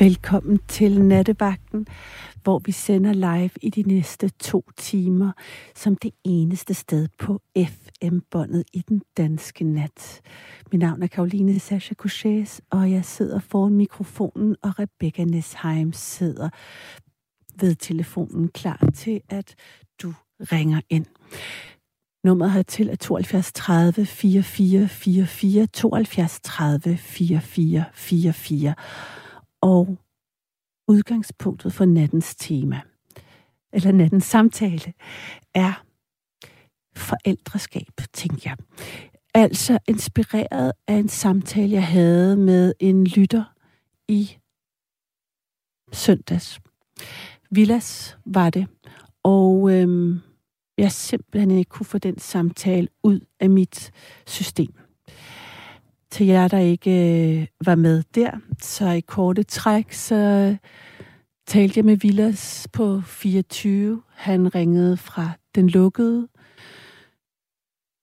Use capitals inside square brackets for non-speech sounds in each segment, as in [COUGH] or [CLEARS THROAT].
Velkommen til Nattevagten, hvor vi sender live i de næste to timer, som det eneste sted på FM-båndet i den danske nat. Mit navn er Karoline Sascha Couchés, og jeg sidder foran mikrofonen, og Rebecca Nesheim sidder ved telefonen klar til, at du ringer ind. Nummeret hertil er 72 30 44 44, 72 30 44 44 og udgangspunktet for nattens tema, eller nattens samtale, er forældreskab, tænker jeg. Altså inspireret af en samtale, jeg havde med en lytter i søndags. Villas var det, og øhm, jeg simpelthen ikke kunne få den samtale ud af mit system til jer, der ikke øh, var med der. Så i korte træk, så talte jeg med Villas på 24. Han ringede fra den lukkede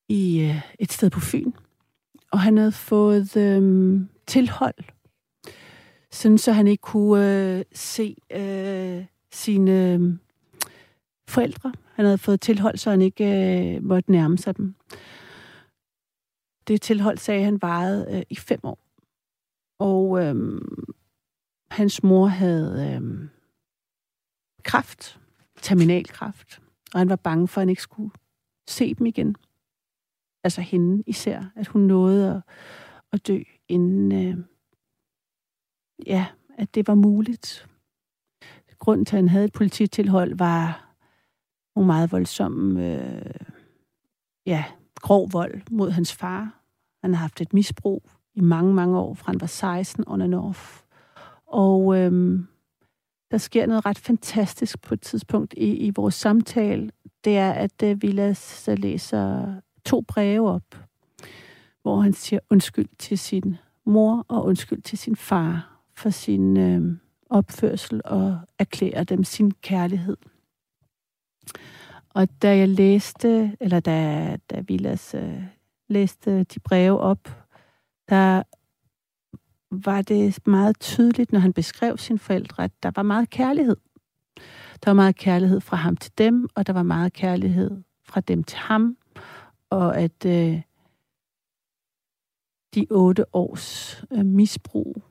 i øh, et sted på Fyn. Og han havde fået øh, tilhold, sådan så han ikke kunne øh, se øh, sine øh, forældre. Han havde fået tilhold, så han ikke øh, måtte nærme sig dem. Det tilhold, sagde han, varede øh, i fem år. Og øh, hans mor havde øh, kraft, terminalkraft, og han var bange for, at han ikke skulle se dem igen. Altså hende især, at hun nåede at, at dø, inden øh, ja, at det var muligt. Grunden til, at han havde et polititilhold, var nogle meget voldsomme øh, ja, grov vold mod hans far. Han har haft et misbrug i mange, mange år, fra han var 16 on and off. Og øhm, der sker noget ret fantastisk på et tidspunkt i, i vores samtale. Det er, at øh, Vilas læser to breve op, hvor han siger undskyld til sin mor og undskyld til sin far for sin øh, opførsel og erklærer dem sin kærlighed. Og da jeg læste, eller da, da Vilas øh, læste de breve op, der var det meget tydeligt, når han beskrev sine forældre, at der var meget kærlighed. Der var meget kærlighed fra ham til dem, og der var meget kærlighed fra dem til ham, og at øh, de otte års øh, misbrug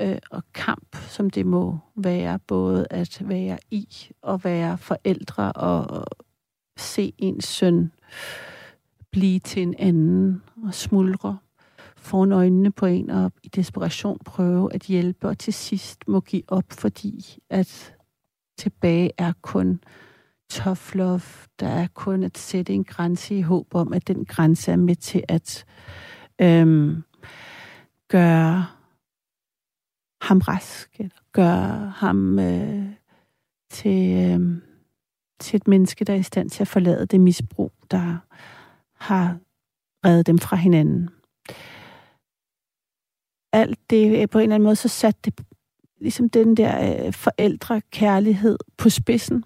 øh, og kamp, som det må være, både at være i og være forældre og se ens søn blive til en anden og smuldre foran øjnene på en og i desperation prøve at hjælpe og til sidst må give op, fordi at tilbage er kun tough love. Der er kun at sætte en grænse i håb om, at den grænse er med til at øhm, gøre ham rask, eller gøre ham øh, til, øh, til et menneske, der er i stand til at forlade det misbrug, der har reddet dem fra hinanden. Alt det, øh, på en eller anden måde, så satte det ligesom den der øh, forældrekærlighed på spidsen.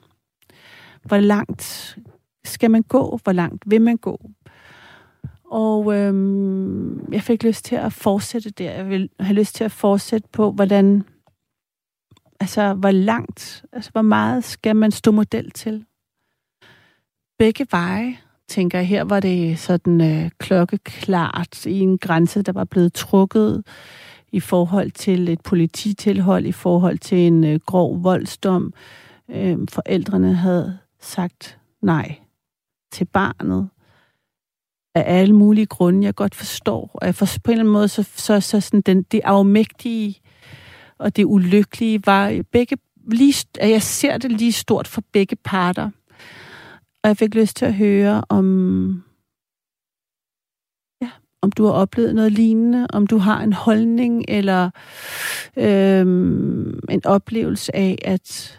Hvor langt skal man gå? Hvor langt vil man gå? Og øhm, jeg fik lyst til at fortsætte der. Jeg vil have lyst til at fortsætte på, hvordan, altså hvor langt, altså hvor meget skal man stå model til? Begge veje, tænker jeg. Her var det sådan øh, klokkeklart i en grænse, der var blevet trukket i forhold til et polititilhold, i forhold til en øh, grov voldsdom. Øh, forældrene havde sagt nej til barnet af alle mulige grunde, jeg godt forstår. Og jeg forstår, på en eller anden måde, så, så, så sådan den, det afmægtige og det ulykkelige var begge, lige, at jeg ser det lige stort for begge parter. Og jeg fik lyst til at høre om, ja, om du har oplevet noget lignende, om du har en holdning eller øhm, en oplevelse af, at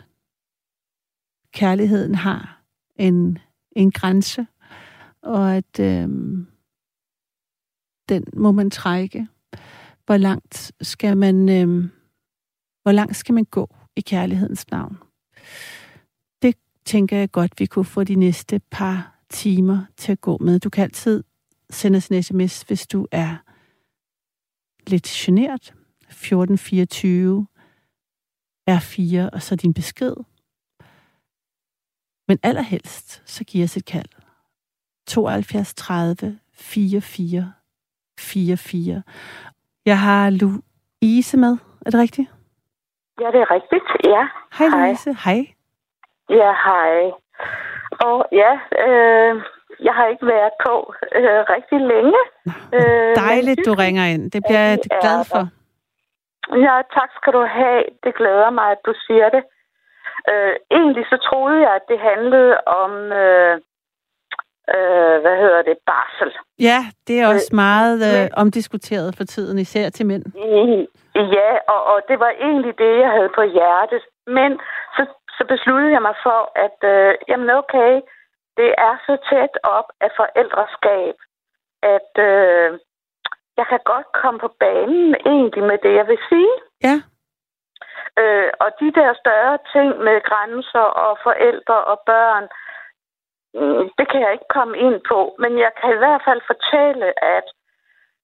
kærligheden har en, en grænse, og at øh, den må man trække. Hvor langt skal man, øh, hvor langt skal man gå i kærlighedens navn? Det tænker jeg godt, vi kunne få de næste par timer til at gå med. Du kan altid sende os en sms, hvis du er lidt generet. 1424 R4 og så din besked. Men allerhelst, så giver os et kald. 72 30 44 44. Jeg har Louise med. Er det rigtigt? Ja, det er rigtigt. Ja. Hej, Louise. Hej. Ja, hej. Og ja, øh, jeg har ikke været på øh, rigtig længe. Øh, Dejligt, du ringer ind. Det bliver jeg glad for. Ja, tak skal du have. Det glæder mig, at du siger det. Øh, egentlig så troede jeg, at det handlede om, øh, øh, hvad hedder det, barsel. Ja, det er også øh, meget øh, men, omdiskuteret for tiden, især til mænd. Ja, og, og det var egentlig det, jeg havde på hjertet. Men så, så besluttede jeg mig for, at øh, jamen okay, det er så tæt op af forældreskab, at øh, jeg kan godt komme på banen egentlig med det, jeg vil sige. Ja. Øh, og de der større ting med grænser og forældre og børn, mm, det kan jeg ikke komme ind på. Men jeg kan i hvert fald fortælle, at,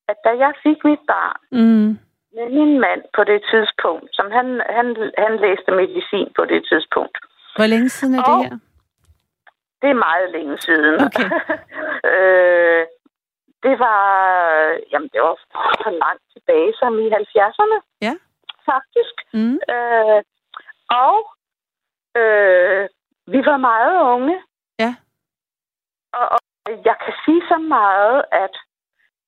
at da jeg fik mit barn, mm. med min mand på det tidspunkt, som han, han, han læste medicin på det tidspunkt. Hvor længe siden er og, det her? Det er meget længe siden. Okay. [LAUGHS] øh, det var, jamen det var for langt tilbage, som i 70'erne. Ja. Faktisk. Mm. Øh, og øh, vi var meget unge. Og, og jeg kan sige så meget, at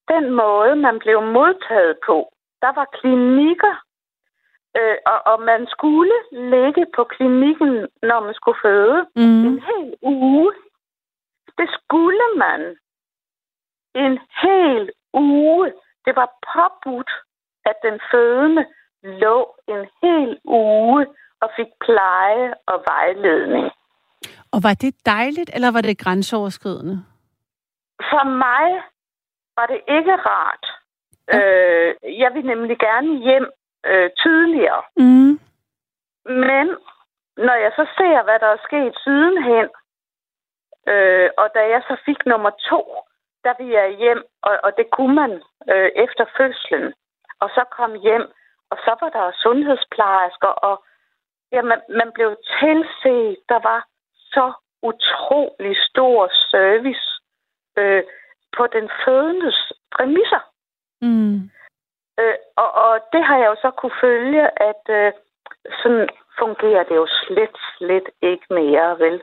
den måde, man blev modtaget på, der var klinikker, øh, og, og man skulle ligge på klinikken, når man skulle føde mm. en hel uge. Det skulle man en hel uge. Det var påbudt, at den fødende lå en hel uge og fik pleje og vejledning. Og var det dejligt, eller var det grænseoverskridende? For mig var det ikke rart. Ja. Øh, jeg vil nemlig gerne hjem øh, tidligere. Mm. Men når jeg så ser, hvad der er sket sidenhen, øh, og da jeg så fik nummer to, der ville jeg hjem, og, og det kunne man øh, efter fødslen. Og så kom hjem, og så var der sundhedsplejersker, og ja, man, man blev tilset. Der var så utrolig stor service øh, på den fødendes præmisser. Mm. Øh, og, og det har jeg jo så kunne følge, at øh, sådan fungerer det jo slet, slet ikke mere, vel?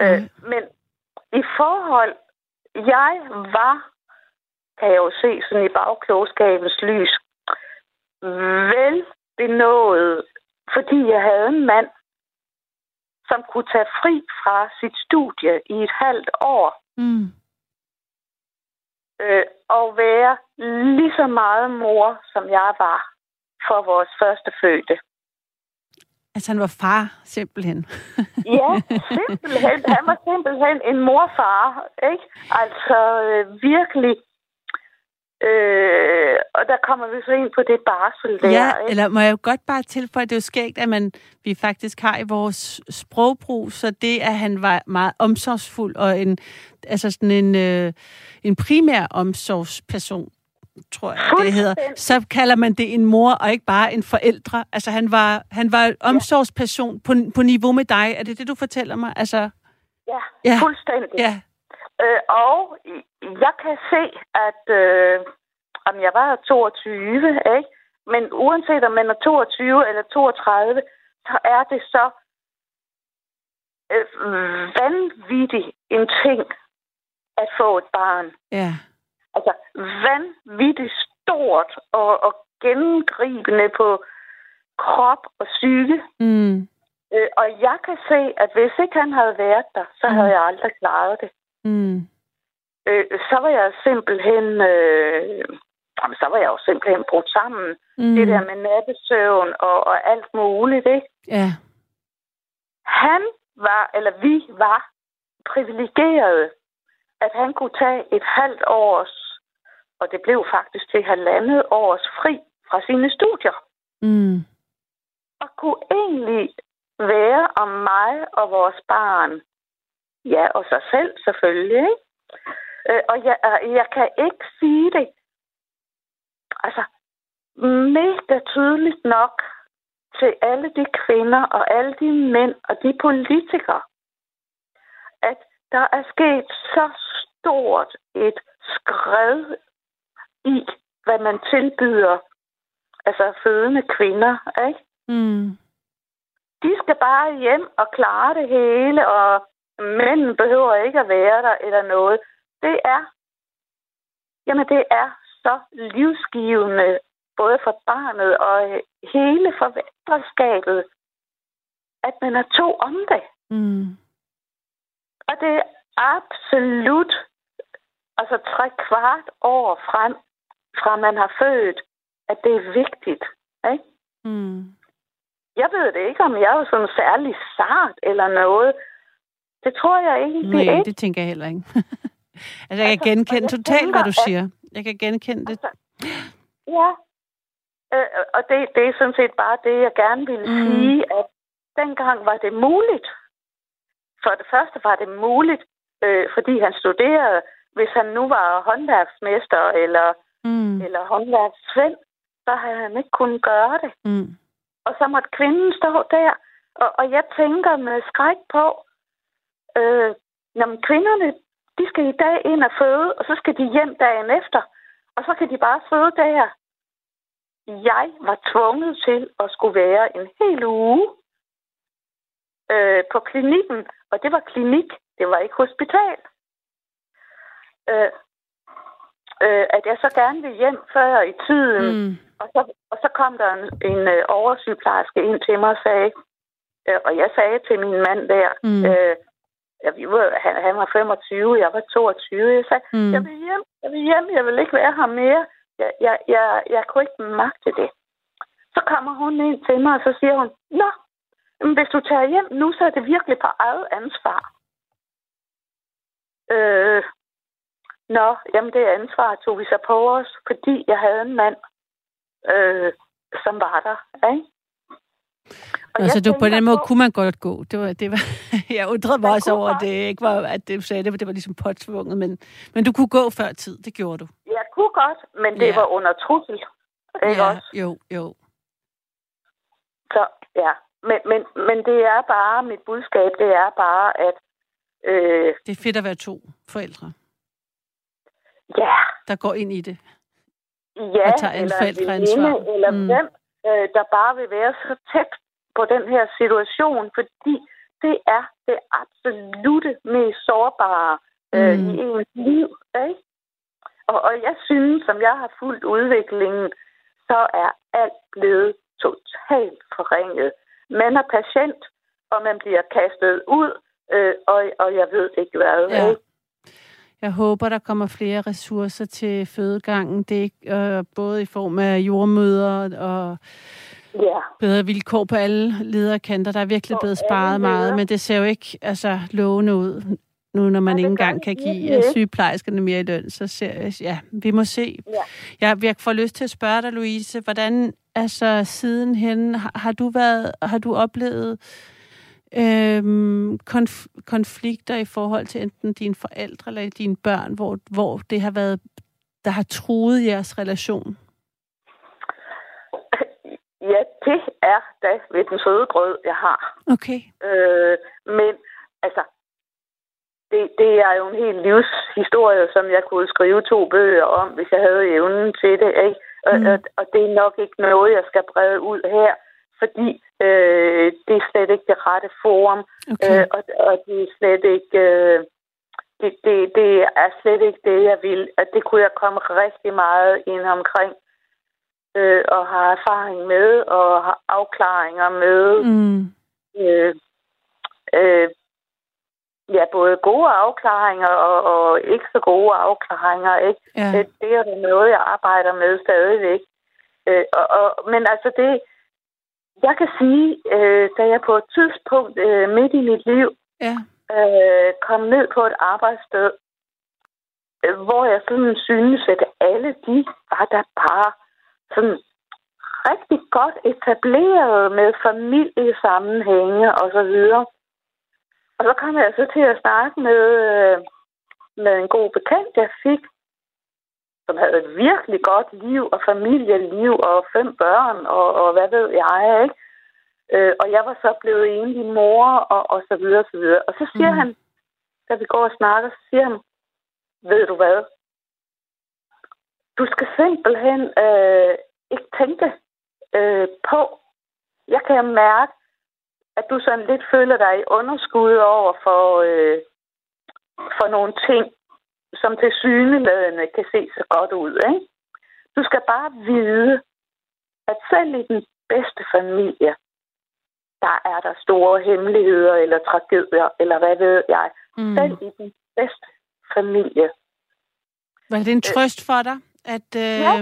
Mm. Øh, men i forhold, jeg var, kan jeg jo se sådan i bagklogskabens lys, vel benået, fordi jeg havde en mand, som kunne tage fri fra sit studie i et halvt år. Mm. Øh, og være lige så meget mor, som jeg var for vores første fødte. Altså han var far, simpelthen. ja, [LAUGHS] simpelthen. Han var simpelthen en morfar, ikke? Altså øh, virkelig. Øh, og der kommer vi så ind på det barsel der. Ja, ikke? eller må jeg jo godt bare tilføje, det er jo skægt, at man, vi faktisk har i vores sprogbrug, så det, at han var meget omsorgsfuld og en, altså sådan en, øh, en primær omsorgsperson, tror jeg, det hedder, så kalder man det en mor og ikke bare en forældre. Altså, han var, han var omsorgsperson på, på niveau med dig. Er det det, du fortæller mig? Altså, ja, ja, fuldstændig. Ja. Øh, og jeg kan se, at øh, om jeg var 22, ikke? men uanset om man er 22 eller 32, så er det så øh, vanvittigt en ting at få et barn. Ja altså vanvittigt stort og, og gennemgribende på krop og psyke. Mm. Øh, og jeg kan se, at hvis ikke han havde været der, så mm. havde jeg aldrig klaret det. Mm. Øh, så var jeg simpelthen... Øh, jamen, så var jeg jo simpelthen brudt sammen. Mm. Det der med nattesøvn og, og alt muligt, ikke? Ja. Han var, eller vi var, privilegerede, at han kunne tage et halvt års og det blev faktisk til halvandet års fri fra sine studier. Mm. Og kunne egentlig være om mig og vores barn. Ja, og sig selv selvfølgelig. Ikke? Øh, og jeg, jeg kan ikke sige det altså mega tydeligt nok, til alle de kvinder og alle de mænd og de politikere, at der er sket så stort et skred i, hvad man tilbyder altså fødende kvinder, ikke? Mm. De skal bare hjem og klare det hele, og mænd behøver ikke at være der eller noget. Det er, jamen det er så livsgivende, både for barnet og hele forventningsskabet, at man er to om det. Mm. Og det er absolut altså tre kvart år frem, fra man har født, at det er vigtigt. Ikke? Mm. Jeg ved det ikke, om jeg er sådan særlig sart eller noget. Det tror jeg ikke. Nej, ikke. det tænker jeg heller ikke. [LAUGHS] altså, jeg kan altså, genkende jeg totalt, tænker, hvad du siger. Jeg kan genkende det. Altså, ja. Øh, og det, det er sådan set bare det, jeg gerne ville mm. sige, at dengang var det muligt. For det første var det muligt, øh, fordi han studerede. Hvis han nu var håndværksmester eller, mm. eller håndværksvend, så havde han ikke kunnet gøre det. Mm. Og så måtte kvinden stå der. Og, og jeg tænker med skræk på, øh, jamen kvinderne, de skal i dag ind og føde, og så skal de hjem dagen efter. Og så kan de bare føde der. Jeg var tvunget til at skulle være en hel uge øh, på klinikken. Og det var klinik, det var ikke hospital. Øh, øh, at jeg så gerne vil hjem før i tiden. Mm. Og, så, og så kom der en, en øh, oversygeplejerske ind til mig og sagde, øh, og jeg sagde til min mand der, mm. øh, jeg, han, han var 25, jeg var 22, jeg sagde, mm. jeg vil hjem, jeg vil hjem, jeg vil ikke være her mere. Jeg, jeg, jeg, jeg kunne ikke magte det. Så kommer hun ind til mig, og så siger hun, Nå, men hvis du tager hjem nu, så er det virkelig på eget ansvar. Øh, Nå, jamen det ansvar tog vi så på os, fordi jeg havde en mand, øh, som var der. Ikke? Og altså, du, på den måde kunne man godt gå. Det var, det var, [LAUGHS] jeg undrede mig også over, at det ikke var, at det, sagde, det, det var ligesom påtvunget, men, men du kunne gå før tid, det gjorde du. Jeg kunne godt, men det ja. var under trussel. Ikke ja, også? jo, jo. Så, ja. Men, men, men det er bare, mit budskab, det er bare, at... Øh, det er fedt at være to forældre. Ja. Der går ind i det. Ja, og tager eller forældreansvar. eller mm. hvem, øh, der bare vil være så tæt på den her situation, fordi det er det absolute mest sårbare øh, mm. i ens liv. Ikke? Og, og jeg synes, som jeg har fulgt udviklingen, så er alt blevet totalt forringet. Man er patient, og man bliver kastet ud, øh, og, og jeg ved ikke hvad. Ja. Ikke? Jeg håber, der kommer flere ressourcer til fødegangen. Det er ikke, øh, både i form af jordmøder og ja. bedre vilkår på alle lederkanter. Der er virkelig blevet sparet meget, men det ser jo ikke altså, lovende ud nu når man ja, ikke engang kan give det. sygeplejerskerne mere i løn, så ser jeg, ja, vi må se. Ja. Jeg, jeg får lyst til at spørge dig, Louise, hvordan, altså sidenhen, har, har du været, har du oplevet øhm, konf- konflikter i forhold til enten dine forældre eller dine børn, hvor, hvor det har været, der har truet jeres relation? Ja, det er da ved den søde grød, jeg har. Okay. Øh, men altså, det, det er jo en helt livshistorie, som jeg kunne skrive to bøger om, hvis jeg havde evnen til det. Ikke? Og, mm. og, og det er nok ikke noget, jeg skal brede ud her, fordi øh, det er slet ikke det rette forum, okay. øh, og, og det er slet ikke... Øh, det, det, det er slet ikke det, jeg vil. At det kunne jeg komme rigtig meget ind omkring øh, og har erfaring med og har afklaringer med. Mm. Øh, øh, ja, både gode afklaringer og, og ikke så gode afklaringer. Ikke? Ja. Det, det er noget, jeg arbejder med stadigvæk. Øh, og, og, men altså det, jeg kan sige, øh, da jeg på et tidspunkt øh, midt i mit liv ja. øh, kom ned på et arbejdssted, øh, hvor jeg sådan synes, at alle de var der bare sådan rigtig godt etableret med familiesammenhænge og så videre. Og så kom jeg så til at snakke med, øh, med en god bekendt, jeg fik, som havde et virkelig godt liv og familieliv og fem børn og, og hvad ved jeg, ikke? Øh, og jeg var så blevet enlig mor, og, og så videre, og så videre. Og så siger mm. han, da vi går og snakker, så siger han, ved du hvad? Du skal simpelthen øh, ikke tænke øh, på. Jeg kan mærke, at du sådan lidt føler dig i underskud over for, øh, for nogle ting, som til syneladende kan se så godt ud. Ikke? Du skal bare vide, at selv i den bedste familie, der er der store hemmeligheder eller tragedier, eller hvad ved jeg. Mm. Selv i den bedste familie. Var det en trøst for dig? At, øh... Ja.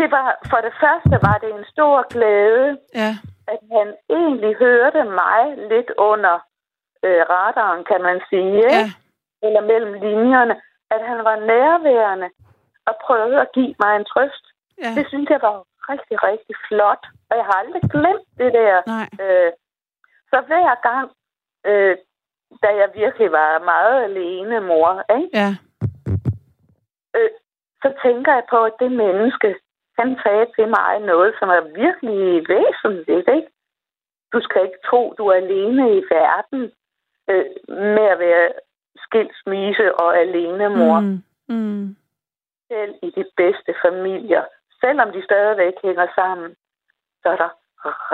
Det var, for det første var det en stor glæde, ja. at han egentlig hørte mig lidt under øh, radaren, kan man sige. Ja. Eller mellem linjerne. At han var nærværende og prøvede at give mig en trøst. Ja. Det synes jeg var rigtig, rigtig flot. Og jeg har aldrig glemt det der. Nej. Øh, så hver gang, øh, da jeg virkelig var meget alene mor, ikke? Ja. Øh, så tænker jeg på, at det menneske, han sagde til mig noget, som er virkelig væsentligt, ikke? Du skal ikke tro, du er alene i verden øh, med at være skilsmisse og alene mor. Mm. Mm. Selv i de bedste familier, selvom de stadigvæk hænger sammen, så er der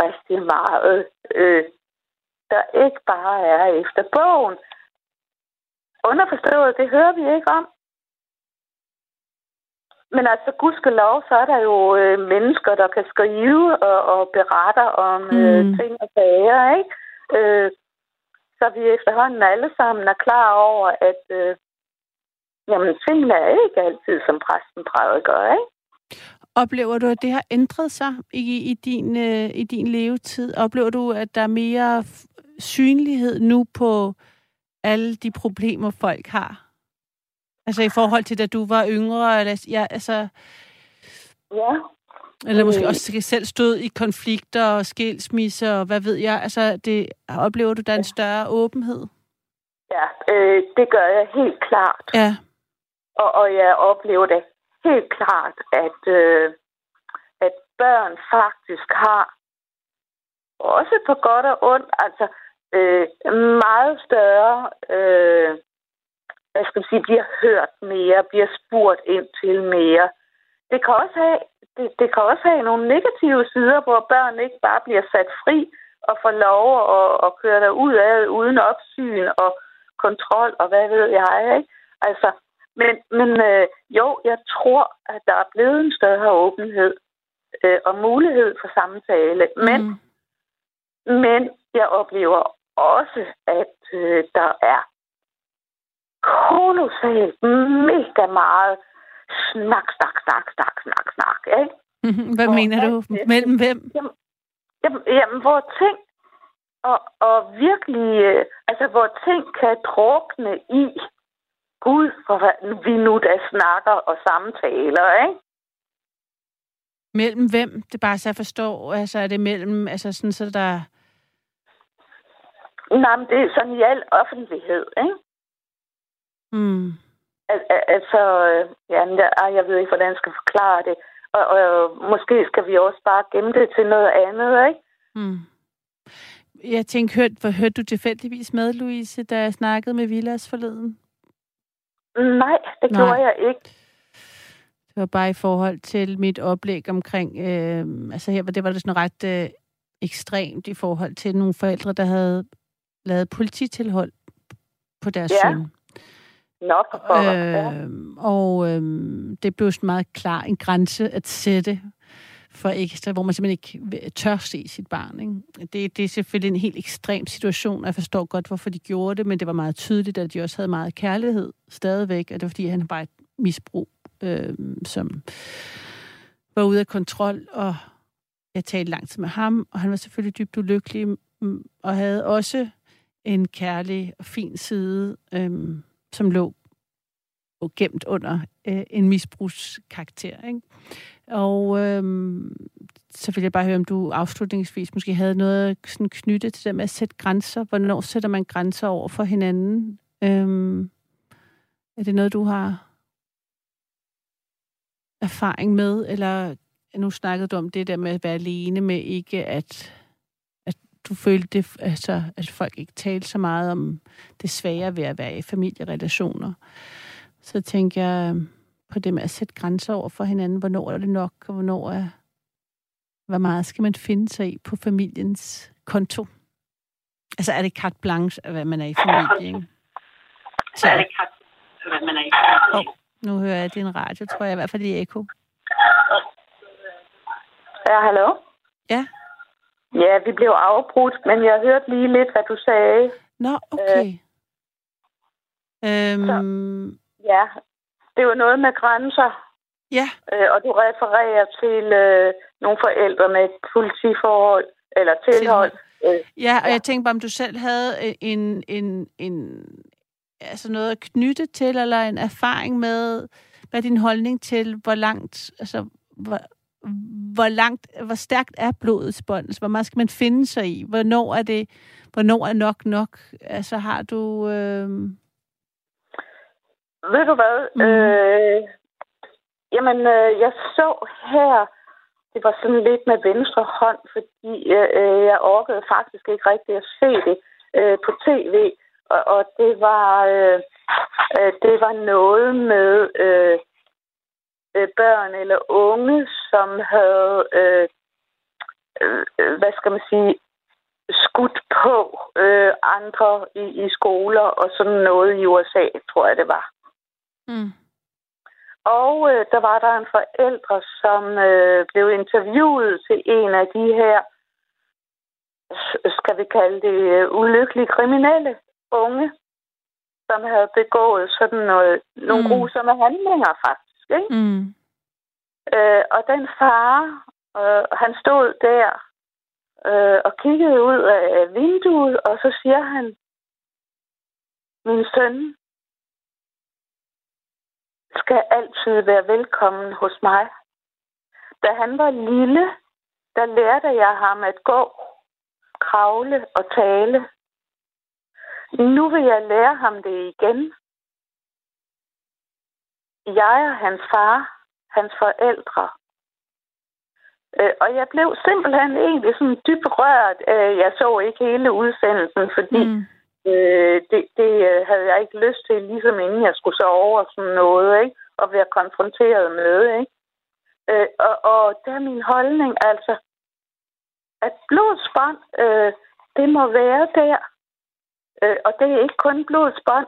rigtig meget, øh, der ikke bare er efter bogen. Underforstået, det hører vi ikke om. Men altså, gudskelov, så er der jo øh, mennesker, der kan skrive og, og beretter om øh, mm. ting og sager, ikke? Øh, så vi efterhånden alle sammen er klar over, at øh, jamen, tingene er ikke altid, som præsten prædiker, ikke? Oplever du, at det har ændret sig i, i, din, øh, i din levetid? Oplever du, at der er mere synlighed nu på alle de problemer, folk har? Altså i forhold til, da du var yngre? Eller, ja, altså, ja. Eller måske øh. også selv stod i konflikter og skilsmisser, og hvad ved jeg. Altså, det, oplever du, der er en større åbenhed? Ja, øh, det gør jeg helt klart. Ja. Og, og jeg oplever det helt klart, at, øh, at børn faktisk har, også på godt og ondt, altså øh, meget større, øh, hvad skal man sige, bliver hørt mere, bliver spurgt ind til mere. Det kan også have, det, det kan også have nogle negative sider, hvor børn ikke bare bliver sat fri og får lov at, at køre der ud af uden opsyn og kontrol og hvad ved jeg, ikke? Altså, men, men øh, jo, jeg tror, at der er blevet en større åbenhed øh, og mulighed for samtale. Men, mm. men jeg oplever også, at øh, der er kolossalt mega meget snak, snak, snak, snak, snak, snak, ikke? [LAUGHS] Hvad hvor mener du? Mellem hvem? Jamen, jamen, jamen hvor ting og, og virkelig, øh, altså hvor ting kan drukne i Gud, for hvad vi nu da snakker og samtaler, ikke? Mellem hvem? Det er bare så jeg forstår. Altså er det mellem, altså sådan så der... Nej, men det er sådan i al offentlighed, ikke? Mm. Al- al- altså, ja, jeg, jeg ved ikke, hvordan jeg skal forklare det. Og, og måske skal vi også bare gemme det til noget andet, ikke? Mm. Jeg tænkte, hørte, hørte du tilfældigvis med, Louise, da jeg snakkede med Villas forleden? Nej, det Nej. gjorde jeg ikke. Det var bare i forhold til mit oplæg omkring, øh, altså her, det var det sådan ret øh, ekstremt i forhold til nogle forældre, der havde lavet polititilhold på deres ja. søn. Nå, for øh, ja. Øhm, og øh, det blev sådan meget klar en grænse at sætte for ekstra, hvor man simpelthen ikke tør se sit barn. Ikke? Det, det er selvfølgelig en helt ekstrem situation, og jeg forstår godt, hvorfor de gjorde det, men det var meget tydeligt, at de også havde meget kærlighed stadigvæk, og det var fordi, han var et misbrug, øh, som var ude af kontrol, og jeg talte lang tid med ham, og han var selvfølgelig dybt ulykkelig, mm, og havde også en kærlig og fin side, øh, som lå gemt under øh, en misbrugskarakter. Ikke? Og øh, så vil jeg bare høre, om du afslutningsvis måske havde noget sådan knyttet til det med at sætte grænser. Hvornår sætter man grænser over for hinanden? Øh, er det noget, du har erfaring med? Eller nu snakkede du om det der med at være alene med ikke at du følte, det, altså, at folk ikke talte så meget om det svære ved at være i familierelationer. Så tænker jeg på det med at sætte grænser over for hinanden. Hvornår er det nok, og hvornår er... Hvor meget skal man finde sig i på familiens konto? Altså er det carte blanche, hvad man er i familie, ikke? Så er det carte hvad man er i familie. Oh, nu hører jeg din radio, tror jeg, i hvert fald i eko. Ja, hallo? Ja. Ja, vi blev afbrudt, men jeg hørte lige lidt, hvad du sagde. Nå, okay. Øh, øhm... Så, ja, det var noget med grænser. Ja. Øh, og du refererer til øh, nogle forældre med et politiforhold eller tilhold. tilhold. Øh, ja, og ja. jeg tænkte bare, om du selv havde en, en, en, altså noget at knytte til, eller en erfaring med, hvad er din holdning til, hvor langt, altså, hvor, hvor langt, hvor stærkt er blodets bånd? Hvor meget skal man finde sig i? Hvornår er det, hvornår er nok nok? Altså, har du... Øh... Ved du hvad? Mm. Øh, jamen, øh, jeg så her, det var sådan lidt med venstre hånd, fordi øh, jeg orkede faktisk ikke rigtig at se det øh, på tv. Og, og det var øh, øh, det var noget med øh, øh, børn eller unge, som havde, øh, øh, hvad skal man sige, skudt på øh, andre i, i skoler og sådan noget i USA, tror jeg det var. Mm. Og øh, der var der en forældre, som øh, blev interviewet til en af de her, skal vi kalde det, øh, ulykkelige kriminelle unge, som havde begået sådan noget, nogle mm. grusomme handlinger faktisk. Ikke? Mm. Øh, og den far, øh, han stod der øh, og kiggede ud af vinduet, og så siger han, min søn skal altid være velkommen hos mig. Da han var lille, der lærte jeg ham at gå, kravle og tale. Nu vil jeg lære ham det igen. Jeg og hans far, hans forældre. Øh, og jeg blev simpelthen egentlig sådan dybt rørt. Øh, jeg så ikke hele udsendelsen, fordi mm. øh, det, det øh, havde jeg ikke lyst til, ligesom inden jeg skulle sove over sådan noget, ikke? og være konfronteret med. Ikke? Øh, og, og der er min holdning altså, at blodsbånd, øh, det må være der. Øh, og det er ikke kun blodsbånd.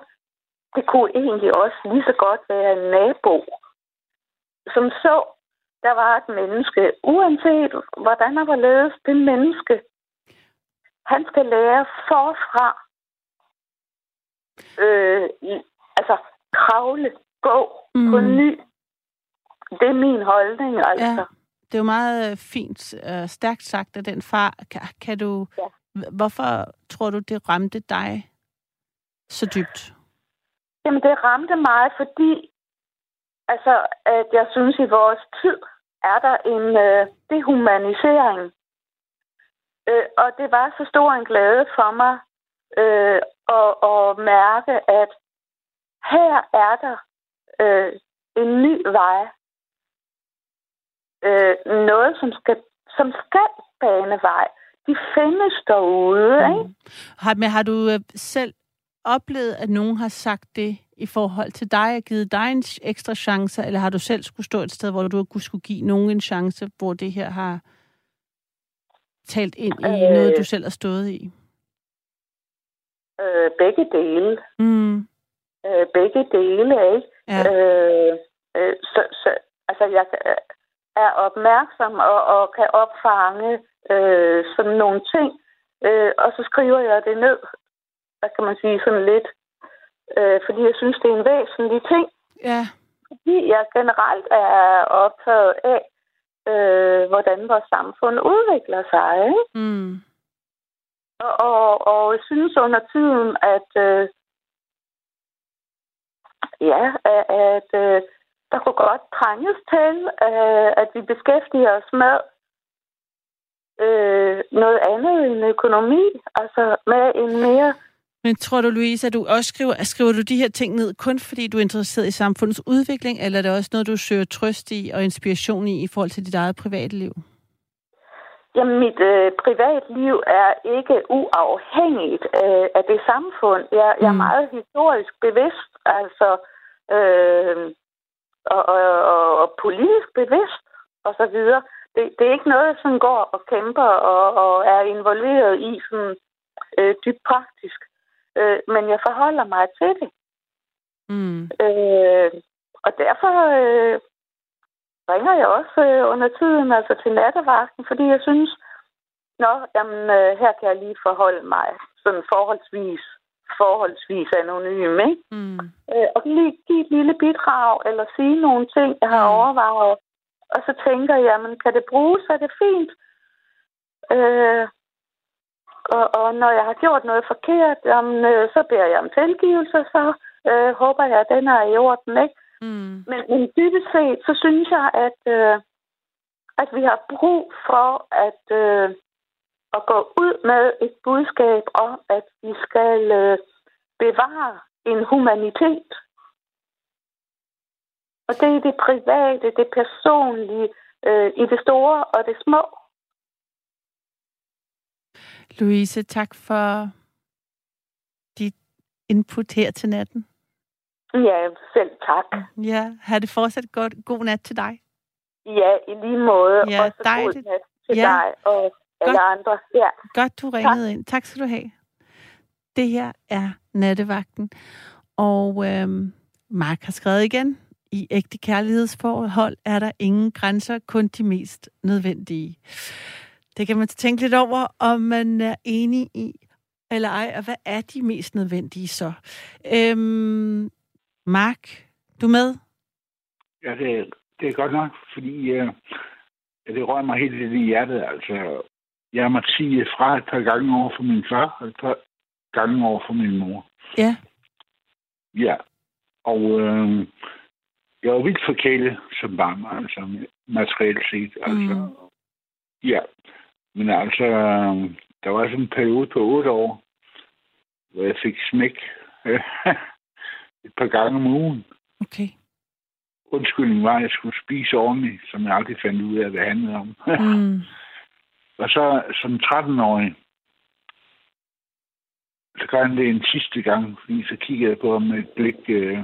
Det kunne egentlig også lige så godt være en nabo, som så, der var et menneske, uanset hvordan var ledet det menneske, han skal lære forfra, øh, i, altså kravle, gå mm. på ny. Det er min holdning, altså. Ja. Det er jo meget øh, fint og øh, stærkt sagt af den far. Kan, kan du... Ja. Hvorfor tror du, det ramte dig så dybt? Jamen, det ramte mig, fordi altså, at jeg synes, i vores tid er der en øh, dehumanisering. Øh, og det var så stor en glæde for mig øh, at, at mærke, at her er der øh, en ny vej. Øh, noget, som skal, som skal bane vej. De findes derude, mm. ikke? Har, men har du øh, selv oplevet, at nogen har sagt det i forhold til dig og givet dig en ekstra chance, eller har du selv skulle stå et sted, hvor du skulle give nogen en chance, hvor det her har talt ind i øh, noget, du selv har stået i? Øh, begge dele. Mm. Øh, begge dele, ikke? Ja. Øh, øh, så, så, altså, jeg er opmærksom og, og kan opfange øh, sådan nogle ting, øh, og så skriver jeg det ned, hvad kan man sige, sådan lidt øh, fordi jeg synes, det er en væsentlig ting. Ja. Fordi jeg generelt er optaget af, øh, hvordan vores samfund udvikler sig. Ikke? Mm. Og, og, og jeg synes under tiden, at øh, ja, at, at øh, der kunne godt trænges til, øh, at vi beskæftiger os med øh, noget andet end økonomi, altså med en mere men tror du, Louise, at du også skriver, skriver du de her ting ned kun fordi du er interesseret i samfundets udvikling, eller er det også noget, du søger trøst i og inspiration i i forhold til dit eget private liv? Jamen, mit øh, privatliv er ikke uafhængigt øh, af det samfund. Jeg, jeg er Mm. meget historisk bevidst, altså, øh, og, og, og, og politisk bevidst, og så videre. Det, det er ikke noget, sådan går og kæmper og, og er involveret i sådan øh, dybt praktisk. Øh, men jeg forholder mig til det. Mm. Øh, og derfor øh, ringer jeg også øh, under tiden altså til nattevagten, fordi jeg synes, nå, jamen, øh, her kan jeg lige forholde mig sådan forholdsvis, forholdsvis anonym, ikke? Mm. Øh, og lige give et lille bidrag, eller sige nogle ting, jeg har Mm. overvejet. Og så tænker jeg, jamen, kan det bruges, er det fint. Øh, og, og når jeg har gjort noget forkert, jamen, øh, så beder jeg om tilgivelse, så øh, håber jeg, at den er i orden, ikke? Mm. Men, men dybest set, så synes jeg, at, øh, at vi har brug for at, øh, at gå ud med et budskab om, at vi skal øh, bevare en humanitet. Og det er det private, det personlige, øh, i det store og det små. Louise, tak for dit input her til natten. Ja, selv tak. Ja, har det fortsat godt. God nat til dig. Ja, i lige måde. Ja, Også dejligt. god nat til Ja. dig og alle andre. Ja. Godt, du ringede ind. Tak skal du have. Det her er nattevagten. Og øhm, Mark har skrevet igen. I ægte kærlighedsforhold er der ingen grænser, kun de mest nødvendige. Det kan man tænke lidt over, om man er enig i, eller ej, og hvad er de mest nødvendige så? Øhm, Mark, du med? Ja, det, er- det er godt nok, fordi øh, det rører mig helt lidt i hjertet. Altså, jeg må sige fra et par gange over for min far, og et par gange over for min mor. Ja. Ja, og øh, jeg var vildt forkælet som barn, altså materielt set. Altså, Mm. Ja, men altså, øh, der var sådan en periode på otte år, hvor jeg fik smæk [LAUGHS] et par gange om ugen. Okay. Undskyldningen var, at jeg skulle spise ordentligt, som jeg aldrig fandt ud af, hvad det handlede om. [LAUGHS] Mm. og så som 13-årig, så gør han det en sidste gang, fordi så kigger jeg på ham med et blik, øh,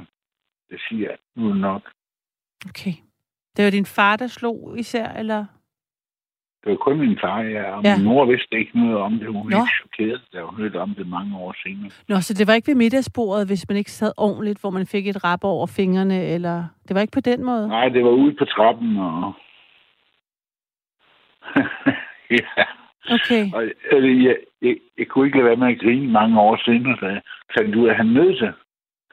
der siger, nu er nok. Okay. Det var din far, der slog især, eller? Det var kun min far, ja, og Ja. min mor vidste ikke noget om det. Hun var ikke chokeret, da hun hørte om det mange år senere. Nå, så det var ikke ved middagsbordet, hvis man ikke sad ordentligt, hvor man fik et rap over fingrene, eller... Det var ikke på den måde? Nej, det var ude på trappen, og... [LAUGHS] ja, Okay. og øh, jeg, jeg, jeg, kunne ikke lade være med at grine mange år senere, da jeg fandt ud af, at han nød det.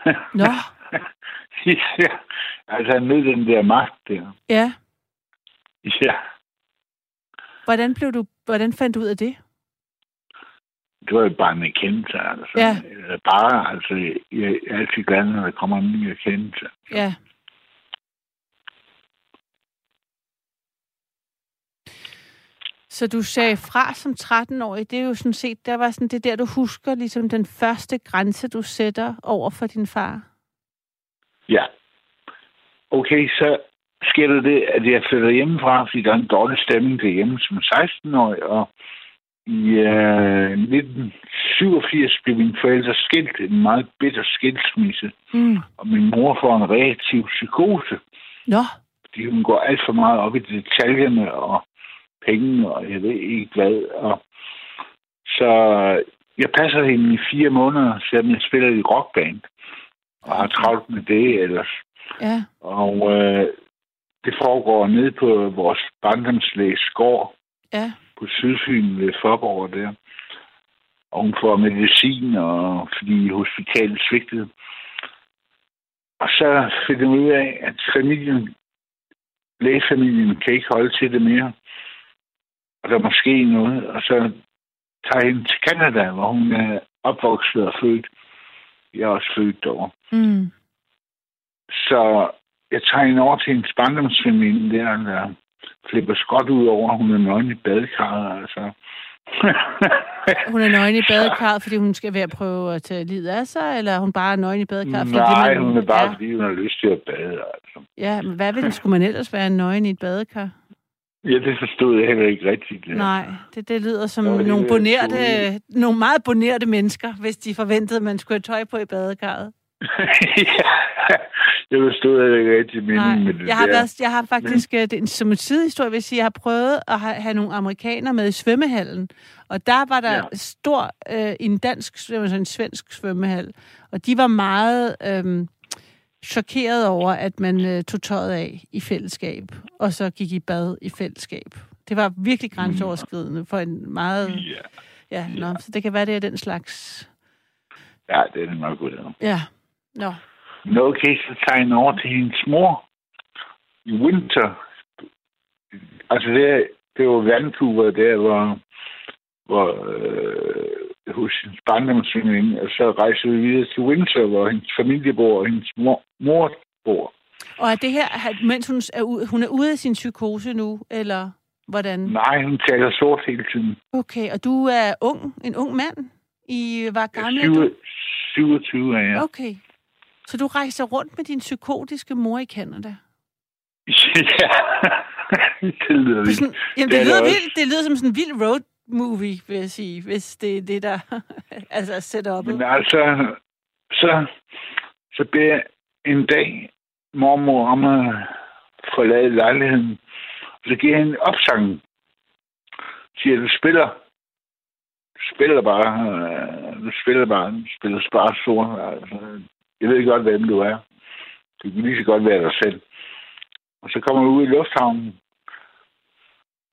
[LAUGHS] Nå, [LAUGHS] ja, altså han nød den der magt der. ja. Ja, Hvordan blev du... Hvordan fandt du ud af det? det var jo bare en erkendelse, altså. Ja. Øh, Bare, altså, jeg er altid glad, når der kommer en ny erkendelse. Ja. Så du sagde fra som 13-årig, det er jo sådan set, der var sådan det der, du husker ligesom den første grænse, du sætter over for din far. Ja. Okay, så sker der det, at jeg flytter hjemmefra, fordi der er en dårlig stemning derhjemme som 16-årig, og i øh, 1987 blev mine forældre skilt, en meget bitter skilsmisse, Mm. og min mor får en reaktiv psykose, Nå, fordi hun går alt for meget op i detaljerne og penge, og jeg ved ikke hvad. Og så jeg passer hende i fire måneder, selvom jeg spiller i rockband, og har travlt med det ellers. ja. Og øh, det foregår nede på vores barndomslæs gård Ja. på Sydfyn ved Forborg der. Og hun får medicin, og fordi hospitalet svigtede. Og så finder hun ud af, at familien, lægefamilien kan ikke holde til det mere. Og der må ske noget. Og så tager hende til Canada, hvor hun er opvokset og født. Jeg er også født derovre. Mm. Så jeg tager hende over til hendes barndomsfamilie der, der flipper skot ud over, hun er nøgen i badekarret, altså. [LAUGHS] Hun er nøgen i badekarret, fordi hun skal være at prøve at tage livet af sig, eller er hun bare er nøgen i badekarret? fordi Nej, man, hun er bare, ja, fordi hun har lyst til at bade, altså. ja, men hvad vil det, skulle man ellers være nøgen i et badekar? Ja, det forstod jeg heller ikke rigtigt. Ja. Nej, det, det lyder som Nå, nogle, er bonerte, nogle meget bonerte mennesker, hvis de forventede, at man skulle have tøj på i badekarret. Ja, [LAUGHS] jeg forstod heller ikke rigtigt meningen med det jeg har, der. været, jeg har faktisk, øh, det, som en sidehistorie vil jeg sige, jeg har prøvet at have, nogle amerikanere med i svømmehallen, og der var der Ja. ja. stor, øh, en dansk, altså en svensk svømmehal, og de var meget øh, chokeret over, at man øh, tog tøjet af i fællesskab, og så gik i bad i fællesskab. Det var virkelig grænseoverskridende for en meget... Ja, Ja, nå, så det kan være, det er den slags... ja, det er det nok ud af. Ja, nå. Nå, okay, så tager jeg over til hendes mor i winter. Altså, det, det var Vancouver, der hvor, hvor øh, hos hendes barndomsveninde, og så rejser vi videre til Windsor, hvor hendes familie bor, og hendes mor, mor bor. Og er det her, mens hun er, ude, hun er ude af sin psykose nu, eller hvordan? Nej, hun taler sort hele tiden. Okay, og du er ung, en ung mand? I var gammel er du? 27, 27 er jeg. Okay. Så du rejser rundt med din psykotiske mor i Canada? ja, [LAUGHS] det lyder er vildt. sådan, jamen, Det det, er lyder vildt, det lyder som sådan en vild road movie, vil jeg sige, hvis det er det, der [LAUGHS] altså sætter op. Men altså, så, så beder en dag mormor om at forlade lejligheden. Så giver jeg hende opsangen. Siger, du spiller. Du spiller bare. øh, Du spiller bare. Du spiller bare sort. Altså, jeg ved godt, hvem du er. Du kan lige så godt være dig selv. Og så kommer vi ud i lufthavnen.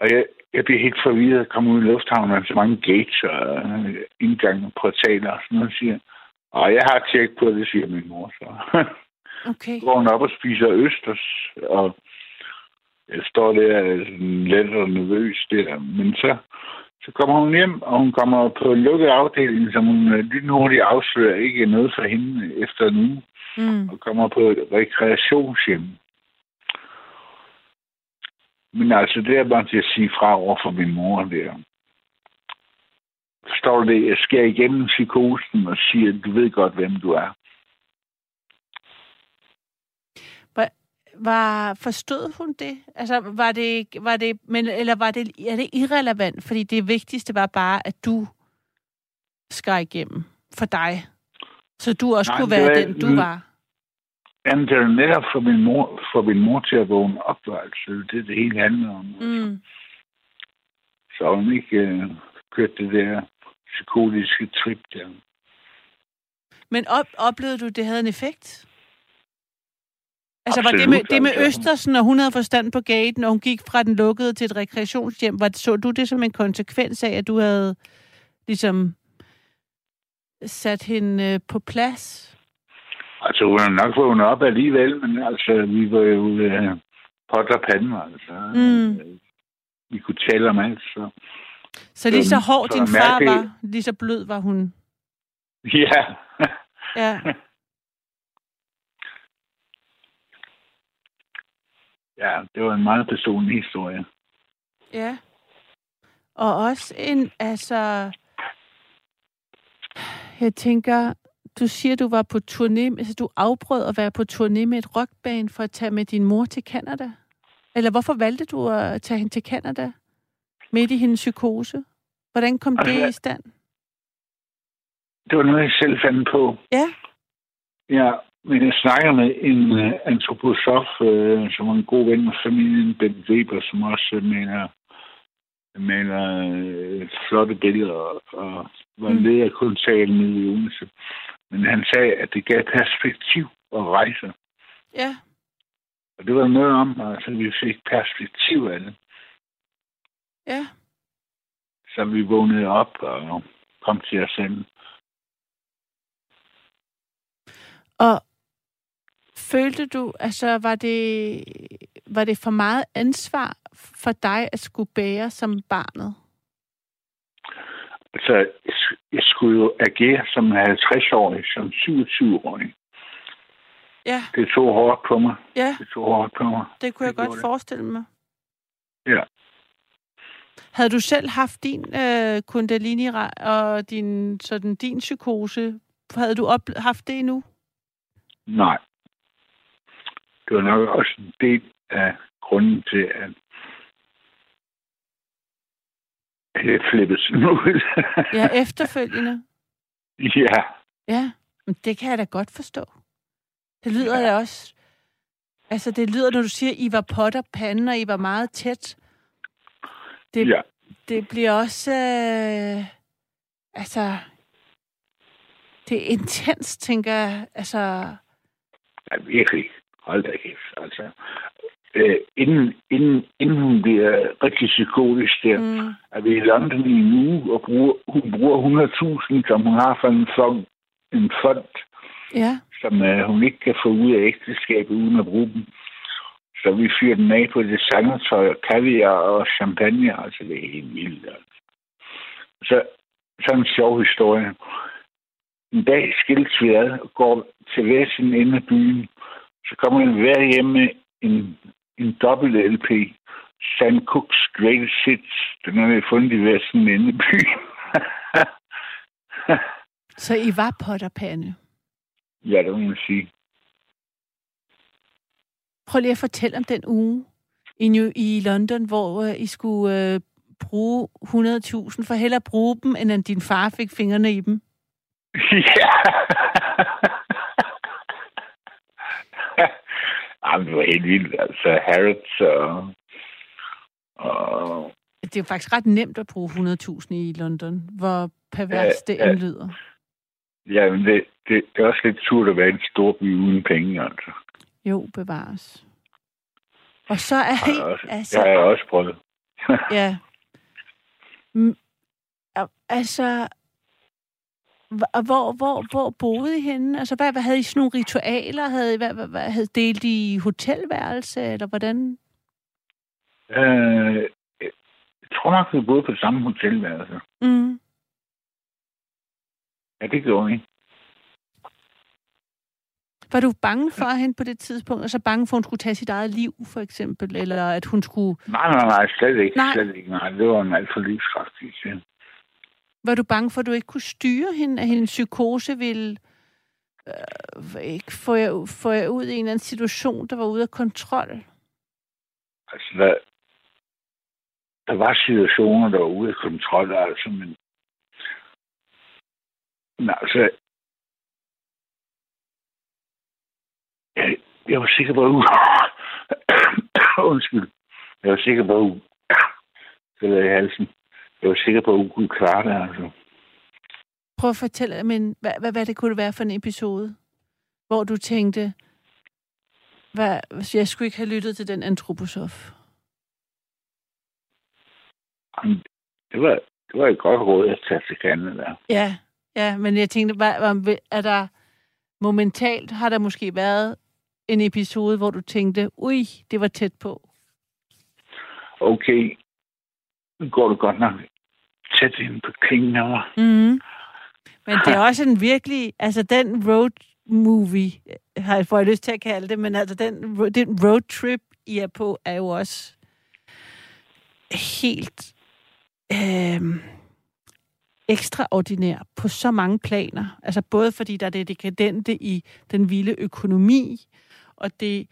Og jeg, jeg bliver helt forvirret at komme ud i lufthavnen. Der er så mange gates og øh, indgange og portaler og sådan noget. Siger, og jeg har tjekket på det, siger min mor så. [LAUGHS] Okay. går hun op og spiser østers, og jeg står der sådan let og nervøs der. Men så, så kommer hun hjem, og hun kommer på en lukket afdeling, som hun øh, lynhurtigt afslører ikke noget for hende efter uge, Mm. og kommer på et rekreationshjem. Men altså, det er bare til at sige fra over for min mor der. Forstår du det? Jeg skærer igennem psykosen og siger, du ved godt, hvem du er. Var, forstod hun det? Altså, var det, var det, men, eller var det, er det irrelevant? Fordi det vigtigste var bare, at du skar igennem for dig. Så du også Nej, kunne være var- den, du var. Jamen, det er jo netop for min mor, for min mor til at vågne op, altså. Det er det hele handler om. Mm. Så hun ikke øh, kørt det der psykotiske trip der. Men op, oplevede du, det havde en effekt? Altså, var det med, det med. Østersen, og hun havde forstand på gaten, og hun gik fra den lukkede til et rekreationshjem, var, så du det som en konsekvens af, at du havde ligesom sat hende øh, på plads? Altså, hun er nok vågnet op alligevel, men altså, vi var jo øh, pot og pande, altså. Mm. Vi kunne tale om alt, så... Så lige så Øhm, hård så din far mærkeligt. var, lige så blød var hun. Ja. Ja. [LAUGHS] ja, det var en meget personlig historie. Ja. Og også en, altså... Jeg tænker, du siger, du var på turné, altså du afbrød at være på turné med et rockband for at tage med din mor til Canada. Eller hvorfor valgte du at tage hende til Canada midt i hendes psykose? Hvordan kom det Altså, i stand? Det var noget, jeg selv fandt på. Ja. Ja, men jeg snakker med en uh, antroposof, uh, som er en god ven med familien, Ben Weber, som også uh, mener, maler uh, flotte billeder og, og var Mm. leder af kunstsalen nede i Odense. Men han sagde, at det gav perspektiv at rejse. Ja. Og det var noget om, altså vi fik perspektiv af det. Ja. Så vi vågnede op og kom til os selv. Og følte du, altså var det, var det for meget ansvar for dig at skulle bære som barnet? Altså, jeg sk- jeg skulle jo agere som en 50-årig, som 27-årig. Ja, Det tog hårdt på mig. ja, Det tog hårdt på mig. det kunne jeg Det godt det. forestille mig. Ja. Havde du selv haft din øh, kundalini og din, sådan, din psykose? Havde du op, haft det endnu? Nej. Det var nok også en del af grunden til, at Det flippet sådan ud. [LAUGHS] Ja, efterfølgende. ja. Ja, men det kan jeg da godt forstå. Det lyder ja. da også... Altså, det lyder, når du siger, I var potter panden, og I var meget tæt. Det, ja. det bliver også... Øh, altså... Det er intens, tænker jeg. Altså... Ja, virkelig. Hold da kæft. Altså, øh, inden, inden, inden hun bliver rigtig psykotisk der, mm. er vi i London i en uge, og bruger, hun bruger 100.000, som hun har fra en fond, en fond ja. som øh, hun ikke kan få ud af ægteskabet uden at bruge dem. Så vi fyrer den af på det sangertøj, kaviar og champagne. Altså, det er helt vildt. Altså. Så, så en sjov historie. En dag skiltes vi ad og går til hver sin ende af byen. Så kommer en hver hjemme en, en dobbelt LP. Sam Cooks Greatest Hits. Den har vi fundet i hver sin ende af byen. [LAUGHS] så I var potterpande? Ja, det må man sige. Prøv lige at fortælle om den uge i, New, i London, hvor uh, I skulle uh, bruge 100.000, for hellere bruge dem, end at din far fik fingrene i dem. [LAUGHS] Ja. Jamen, det var helt vildt. Altså, Harrods og, og... Det er jo faktisk ret nemt at bruge 100.000 i London, hvor pervers ja, det end lyder. Ja, men det, det, er også lidt surt at være en stor by uden penge, altså. Jo, bevares. Og så er det også, altså, det har jeg også prøvet. ja. [LAUGHS] Altså, hvor, hvor, hvor boede I henne? Altså, hvad, hvad havde I sådan nogle ritualer? Havde I, hvad, hvad, hvad, havde delt I hotelværelse, eller hvordan? Øh, jeg tror nok, vi boede på samme hotelværelse. Mm. Ja, det gjorde vi. Var du bange for hende på det tidspunkt? Altså bange for, at hun skulle tage sit eget liv, for eksempel? Eller at hun skulle... Nej, nej, nej, slet ikke. Nej. Slet ikke. Nej, det var en alt for livskraftig ting. Var du bange for, at du ikke kunne styre hende? At hendes psykose ville øh, ikke få jer, få jer ud i en eller anden situation, der var ude af kontrol? Altså, der, der var situationer, der var ude af kontrol, altså, men, men altså, jeg, jeg var sikker på, at [COUGHS] undskyld, jeg var sikker på, at [COUGHS] i halsen. Jeg var sikker på, at hun kunne klare det, altså. Prøv at fortælle, men hvad, hvad, hvad det kunne være for en episode, hvor du tænkte, hvad, jeg skulle ikke have lyttet til den antroposof? Det var, det var et godt råd at tage til der. Ja, ja, men jeg tænkte, hvad, er der momentalt, har der måske været en episode, hvor du tænkte, ui, det var tæt på? Okay, går du godt nok tæt ind på klingene. Mm. Mm-hmm. Men det er også en virkelig, altså den road movie, har jeg fået lyst til at kalde det, men altså den, den road trip, I er på, er jo også helt øh, ekstraordinær på så mange planer. Altså både fordi der er det dekadente i den vilde økonomi, og det,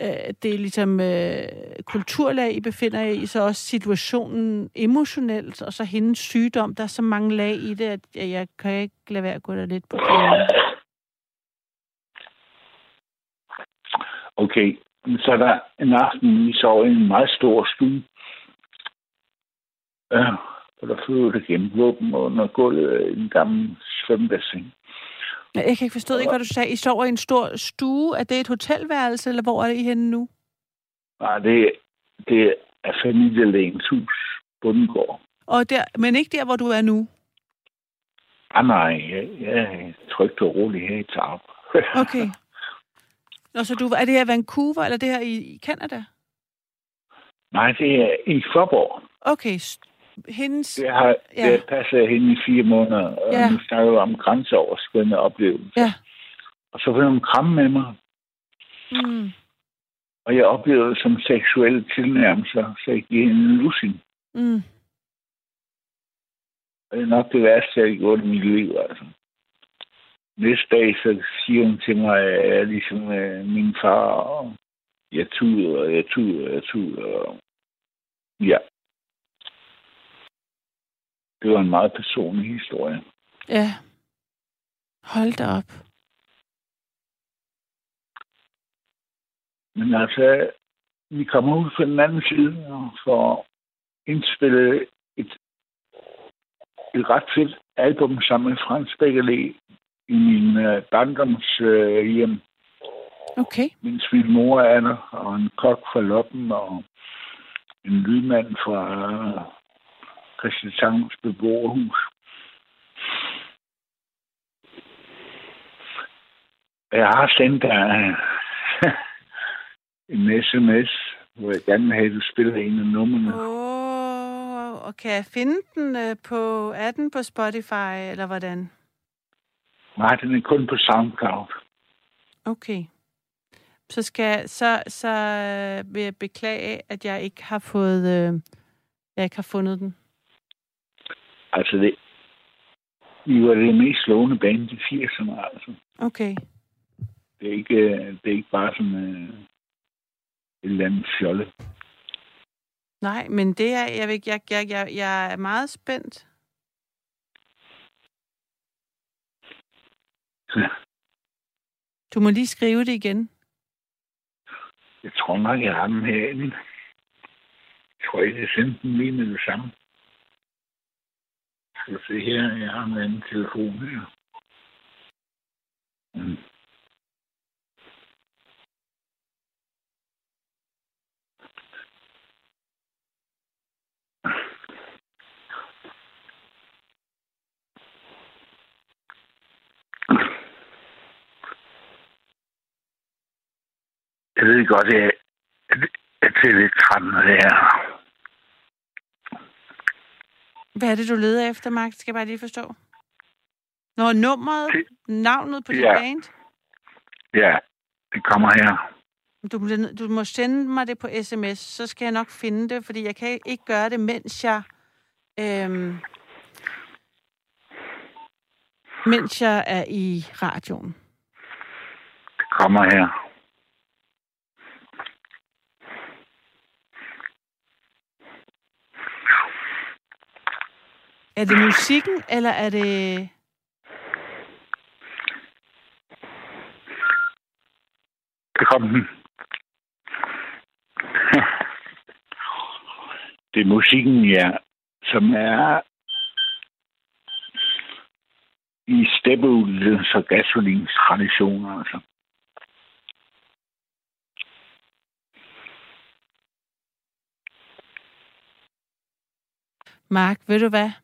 øh, det er ligesom øh, kulturlag, I befinder jer i, så også situationen emotionelt, og så hendes sygdom. Der er så mange lag i det, at jeg kan ikke lade være at gå der lidt på det. Okay, så der en aften, vi sov i en meget stor stue. Ja, øh, og der flyver det gennem våben under gulvet i en gammel svømmebassin. Jeg kan ikke forstå ikke, hvad du sagde. I sover i en stor stue. Er det et hotelværelse, eller hvor er det I henne nu? Nej, det, det er familielægens hus, Bundegård. Og der, men ikke der, hvor du er nu? Ah, nej, jeg, jeg er trygt og rolig her i Tarp. [LAUGHS] okay. Nå, så du, er det her Vancouver, eller det her i, i Canada? Nej, det er i Forborg. Okay, hendes... Det har, ja. det passet hende i fire måneder, og ja. nu snakker vi om grænseoverskridende oplevelser. Ja. Og så vil hun kramme med mig. Mm. Og jeg oplevede som seksuelle tilnærmelser, så jeg giver hende en lusin. Mm. Og det er nok det værste, jeg har gjort i mit liv, altså. Næste dag, så siger hun til mig, at jeg er ligesom øh, min far, og jeg tuder, og jeg tuder, og jeg tuder. Og... Ja. Det var en meget personlig historie. Ja. Hold da op. Men altså, vi kommer ud på den anden side og får indspillet et, et ret fedt album sammen med Frans Beckerle i min uh, barndoms uh, hjem. Okay. Min mor er der, og en kok fra Loppen, og en lydmand fra Christianshavns beboerhus. Jeg har sendt dig [LAUGHS] en sms, hvor jeg gerne vil have, at du spiller en af numrene. Åh, og kan jeg finde den øh, på, er den på Spotify, eller hvordan? Nej, den er kun på SoundCloud. Okay. Så skal så så øh, vil jeg beklage, at jeg ikke har fået øh, jeg ikke har fundet den. Altså, det, vi var det mest slående band i 80'erne, altså. Okay. Det er ikke, øh, det er ikke bare sådan øh, et eller andet fjolle. Nej, men det er jeg, vil, jeg, jeg, jeg, jeg er meget spændt. Ja. [LAUGHS] Du må lige skrive det igen. Jeg tror nok, jeg har den herinde. Jeg tror ikke, jeg sendte den lige med det samme. Skal se her, jeg har en anden telefon her. Mm. Jeg ved godt, at det er lidt træt af det her. Hvad er det, du leder efter, Mark? Skal jeg bare lige forstå. Nå, nummeret, Det- navnet på dit Ja. band. Ja, det kommer her. Du, må- du må sende mig det på sms, så skal jeg nok finde det, fordi jeg kan ikke gøre det, mens jeg... Øhm, mens jeg er i radioen. Det kommer her. Er det musikken, eller er det... Der kom den. Det er musikken, ja, som er i steppeudløs og gasolins traditioner. Altså. Mark, ved du hvad?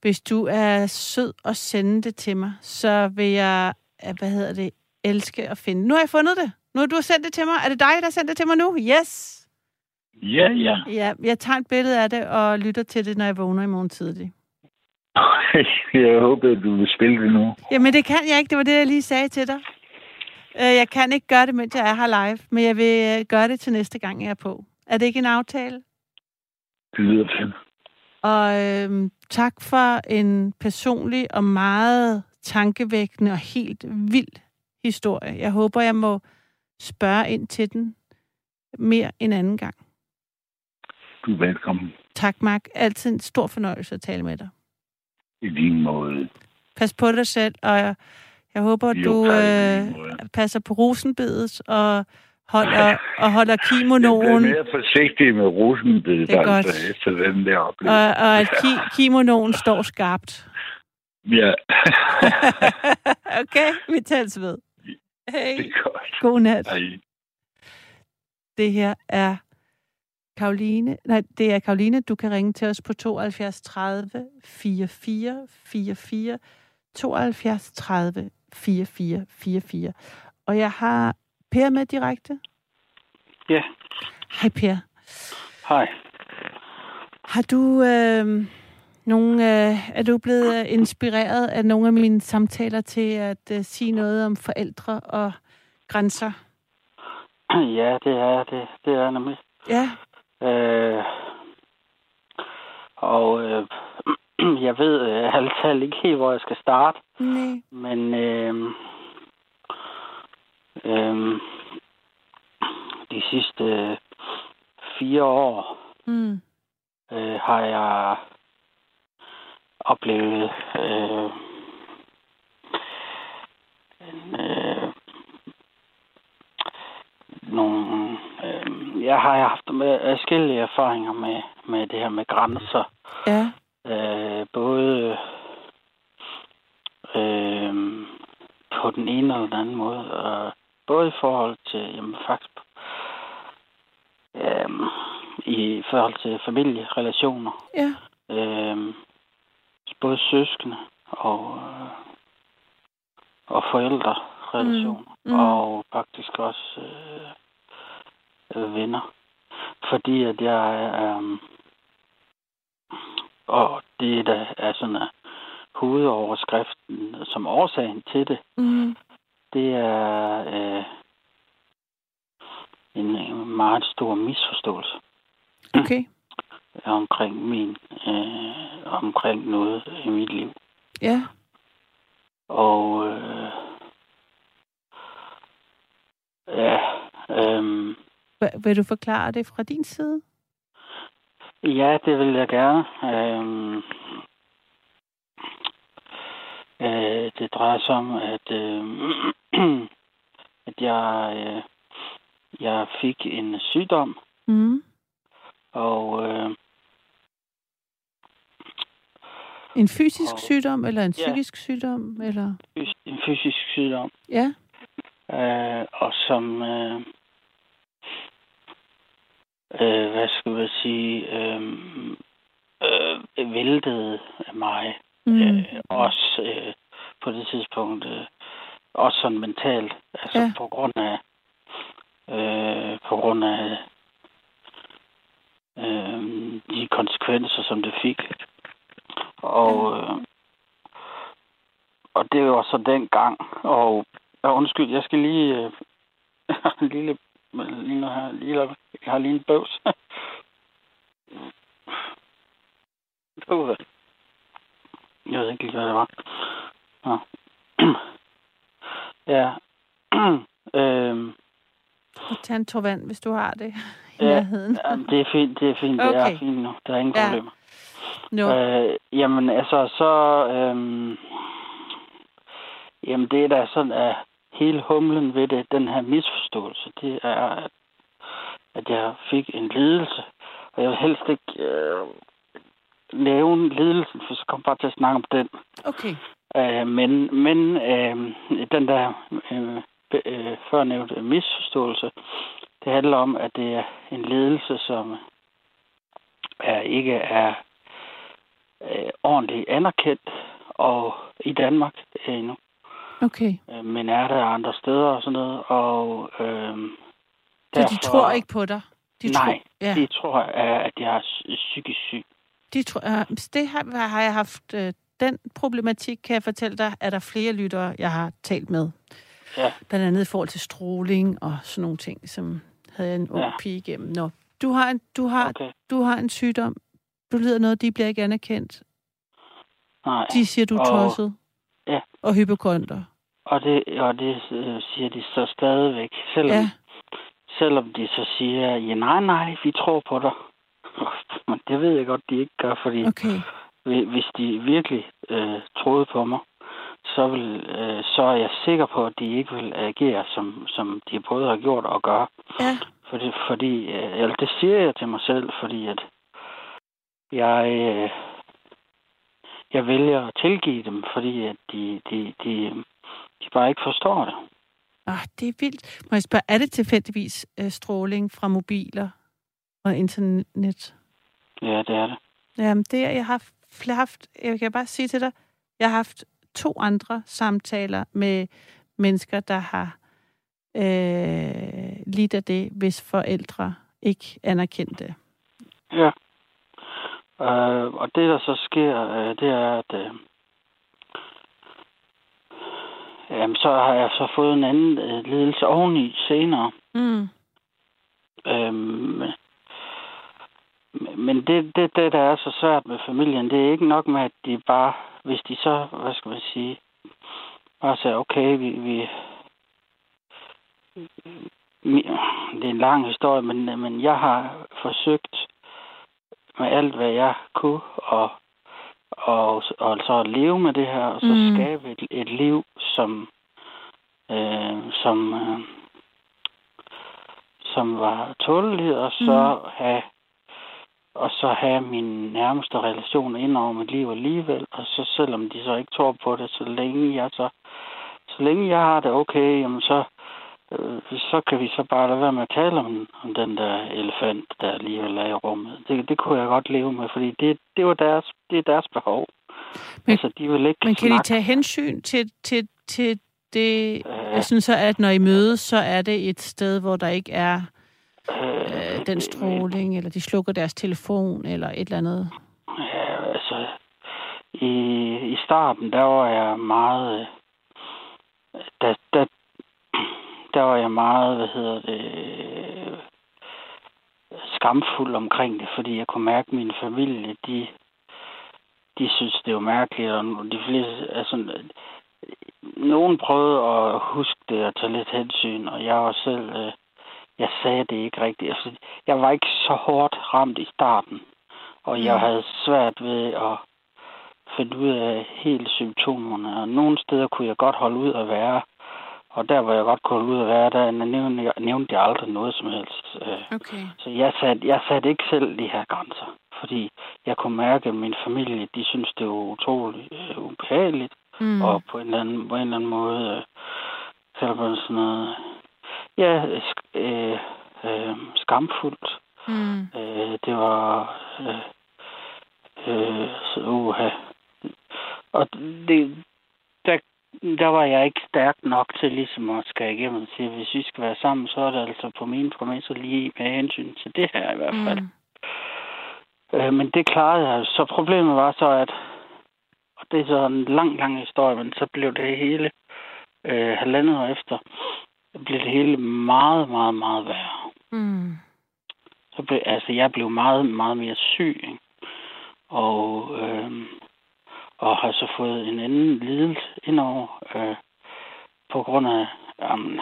Hvis du er sød og sende det til mig, så vil jeg, øh, hvad hedder det, elske at finde. Nu har jeg fundet det. Nu har du sendt det til mig. Er det dig, der har sendt det til mig nu? Yes! Ja, ja. Ja, jeg tager et billede af det og lytter til det, når jeg vågner i morgen tidlig. [LAUGHS] Jeg håber, at du vil spille det nu. Jamen, det kan jeg ikke. Det var det, jeg lige sagde til dig. Øh, Jeg kan ikke gøre det, mens jeg er her live, men jeg vil øh, gøre det til næste gang, jeg er på. Er det ikke en aftale? Det lyder fedt. Og øhm, tak for en personlig og meget tankevækkende og helt vild historie. Jeg håber, jeg må spørge ind til den mere en anden gang. Du er velkommen Tak, Mark. Altid en stor fornøjelse at tale med dig. i din måde. Pas på dig selv, og jeg, jeg håber, Jo, du øh, passer på rosenbedet og holder, og holder Jeg bliver kimonoen, mere forsigtig med rosenbedet, Det er godt. efter den der oplevelse. og, og at ki, kimonoen står skarpt. Ja, [LAUGHS] okay, vi tales ved. Hej. det er godt. God nat. Ej. Det her er Karoline. Nej, det er Karoline. Du kan ringe til os på 72 30 44 44 72 30 44 44. Og jeg har Per med direkte. Ja, Hej Per. hej. Har du øh, nogle, øh, er du blevet øh, inspireret af nogle af mine samtaler til at øh, sige noget om forældre og grænser? [CLEARS THROAT] Ja, det er det. Det er nemlig. Ja, Øh, og øh, [CLEARS THROAT] jeg ved øh, talt ikke helt, hvor jeg skal starte. nej. Men øh, øh, de sidste øh, fire år Mm. øh, har jeg oplevet øh, øh, nogle... Øh, jeg har haft med forskellige erfaringer med, med det her med grænser. Ja. Øh, både øh, på den ene eller den anden måde. Og både i forhold til, jamen faktisk, øh, i forhold til familierelationer. Ja. Øh, både søskende og, øh, og forældrerelationer. Mm, mm. Og faktisk også øh, øh, venner. Fordi at jeg er... Øh, og det, der er sådan uh, hovedoverskriften som årsagen til det, Mm. det er øh, meget stor misforståelse Okay. [CLEARS THROAT] omkring min øh, omkring noget i mit liv. Ja. Og øh, ja, øh, Hva- Vil du forklare det fra din side? ja, det vil jeg gerne. Øh, øh, det drejer sig om, at, øh, [CLEARS THROAT] at jeg, øh, jeg fik en sygdom, Mm. og øh, En fysisk Og- sygdom, eller en Ja. psykisk sygdom, eller? en fysisk sygdom, Ja. øh, og som, øh, øh, hvad skal man sige, øh, øh, væltede mig. Mm. Øh, også øh, på det tidspunkt, øh, også sådan mentalt, altså Ja. ja. på grund af, øh, på grund af øh, de konsekvenser, som det fik. Og, øh, og det var så den gang, og ja, undskyld, jeg skal lige, øh, [LAUGHS] en lille, lige her, lige, jeg har lige en bøvs. [LAUGHS] Jeg ved ikke lige, hvad det var. Nå. [CLEARS THROAT] ja. [CLEARS THROAT] øhm, Og Tag en tår vand, hvis du har det i Ja, nærheden. jamen, det er fint, det er fint, det Okay. er fint nu. Der er ingen Ja. problemer. No. Øh, jamen, altså, så... Øhm, jamen, det er da sådan, at hele humlen ved det, den her misforståelse, det er, at, at jeg fik en lidelse. Og jeg vil helst ikke øh, nævne lidelsen, for så kommer bare til at snakke om den. Okay. Øh, men men øh, den der øh, øh, førnævnte misforståelse, det handler om, at det er en ledelse, som er, ikke er øh, ordentligt anerkendt og i Danmark endnu, Okay. øh, men er der andre steder og sådan noget. Og, øh, Så de tror ikke på dig? De nej, tror, ja. de tror, at at jeg er psy- psykisk syg. De tror, uh, det har, har jeg haft. Uh, den problematik, kan jeg fortælle dig, er der flere lyttere, jeg har talt med. Ja. Blandt andet i forhold til stråling og sådan nogle ting, som havde en ung Ja. pige igennem. Nå, du har, en, du, har, Okay. du har en sygdom. Du lider noget, de bliver ikke anerkendt. Nej. De siger, du er Og- tosset. Ja. Og hypokonter. Og det, og det øh, siger de så stadigvæk, selvom, Ja. selvom de så siger, ja nej, nej, vi tror på dig. [LAUGHS] Men det ved jeg godt, de ikke gør, fordi Okay. hvi- hvis de virkelig øh, troede på mig, så, vil, øh, så er jeg sikker på, at de ikke vil agere, som, som de både har gjort og gør. Ja. Fordi, fordi øh, eller det siger jeg til mig selv, fordi at jeg, øh, jeg vælger at tilgive dem, fordi at de, de, de, de bare ikke forstår det. Ah, det er vildt. Må jeg spørge, er det tilfældigvis uh, stråling fra mobiler og internet? Ja, det er det. Jamen, det er, jeg har haft, jeg kan bare sige til dig, jeg har haft to andre samtaler med mennesker, der har øh, lidt af det, hvis forældre ikke anerkendte. Ja. Øh, og det, der så sker, øh, det er, at øh, jamen, så har jeg så fået en anden øh, ledelse oveni senere. Mm. Øhm, men det, det, det, der er så svært med familien, det er ikke nok med, at de bare, hvis de så, hvad skal man sige, bare siger, okay, vi, vi, vi det er en lang historie, men, men jeg har forsøgt med alt, hvad jeg kunne, og, og, og så at leve med det her, og så Mm. skabe et, et liv, som, øh, som, øh, som var tåleligt, og så Mm. have og så have min nærmeste relation ind over mit liv alligevel, og så selvom de så ikke tror på det, så længe jeg så, så længe jeg har det okay, jamen så, øh, så kan vi så bare lade være med at tale om, om den der elefant, der alligevel er i rummet. Det, det kunne jeg godt leve med, fordi det, det var deres, det er deres behov. Men- altså, de vil ikke Men kan de tage hensyn til, til, til det? Øh. Jeg synes så, at når I mødes, så er det et sted, hvor der ikke er øh, øh, den stråling, eller de slukker deres telefon, eller et eller andet. Ja, altså, i, i starten, der var jeg meget, øh, der, der, der var jeg meget, hvad hedder det, øh, skamfuld omkring det, fordi jeg kunne mærke, at min familie, de, de synes, det var mærkeligt, og de fleste, altså, nogen prøvede at huske det og tage lidt hensyn, og jeg var selv, øh, jeg sagde det ikke rigtigt. Altså, jeg var ikke så hårdt ramt i starten, og jeg Mm. havde svært ved at finde ud af helt symptomerne. Og nogle steder kunne jeg godt holde ud at være, og der hvor jeg godt kunne holde ud at være, der nævnte jeg, nævnte jeg aldrig noget som helst. Øh, Okay. Så jeg satte, jeg satte ikke selv de her grænser, fordi jeg kunne mærke, at min familie, de synes, det var utroligt øh, ubehageligt, Mm. og på en eller anden, på en eller anden måde, øh, det sådan noget, ja, øh, øh, skamfuldt. Mm. Øh, det var, øh, øh, så uha. Og det, der, der var jeg ikke stærk nok til ligesom at skal igennem og sige, hvis vi skal være sammen, så er det altså på mine præmisser lige med hensyn til det her i hvert fald. Mm. Øh, men det klarede jeg. Så problemet var så, at og det er så en lang, lang historie, men så blev det hele øh, halvandet år efter, blev det hele meget, meget, meget værre. Mm. Så blev, altså, jeg blev meget, meget mere syg, ikke? Og, øh, og har så fået en anden lidelse indover øh, på grund af... Um,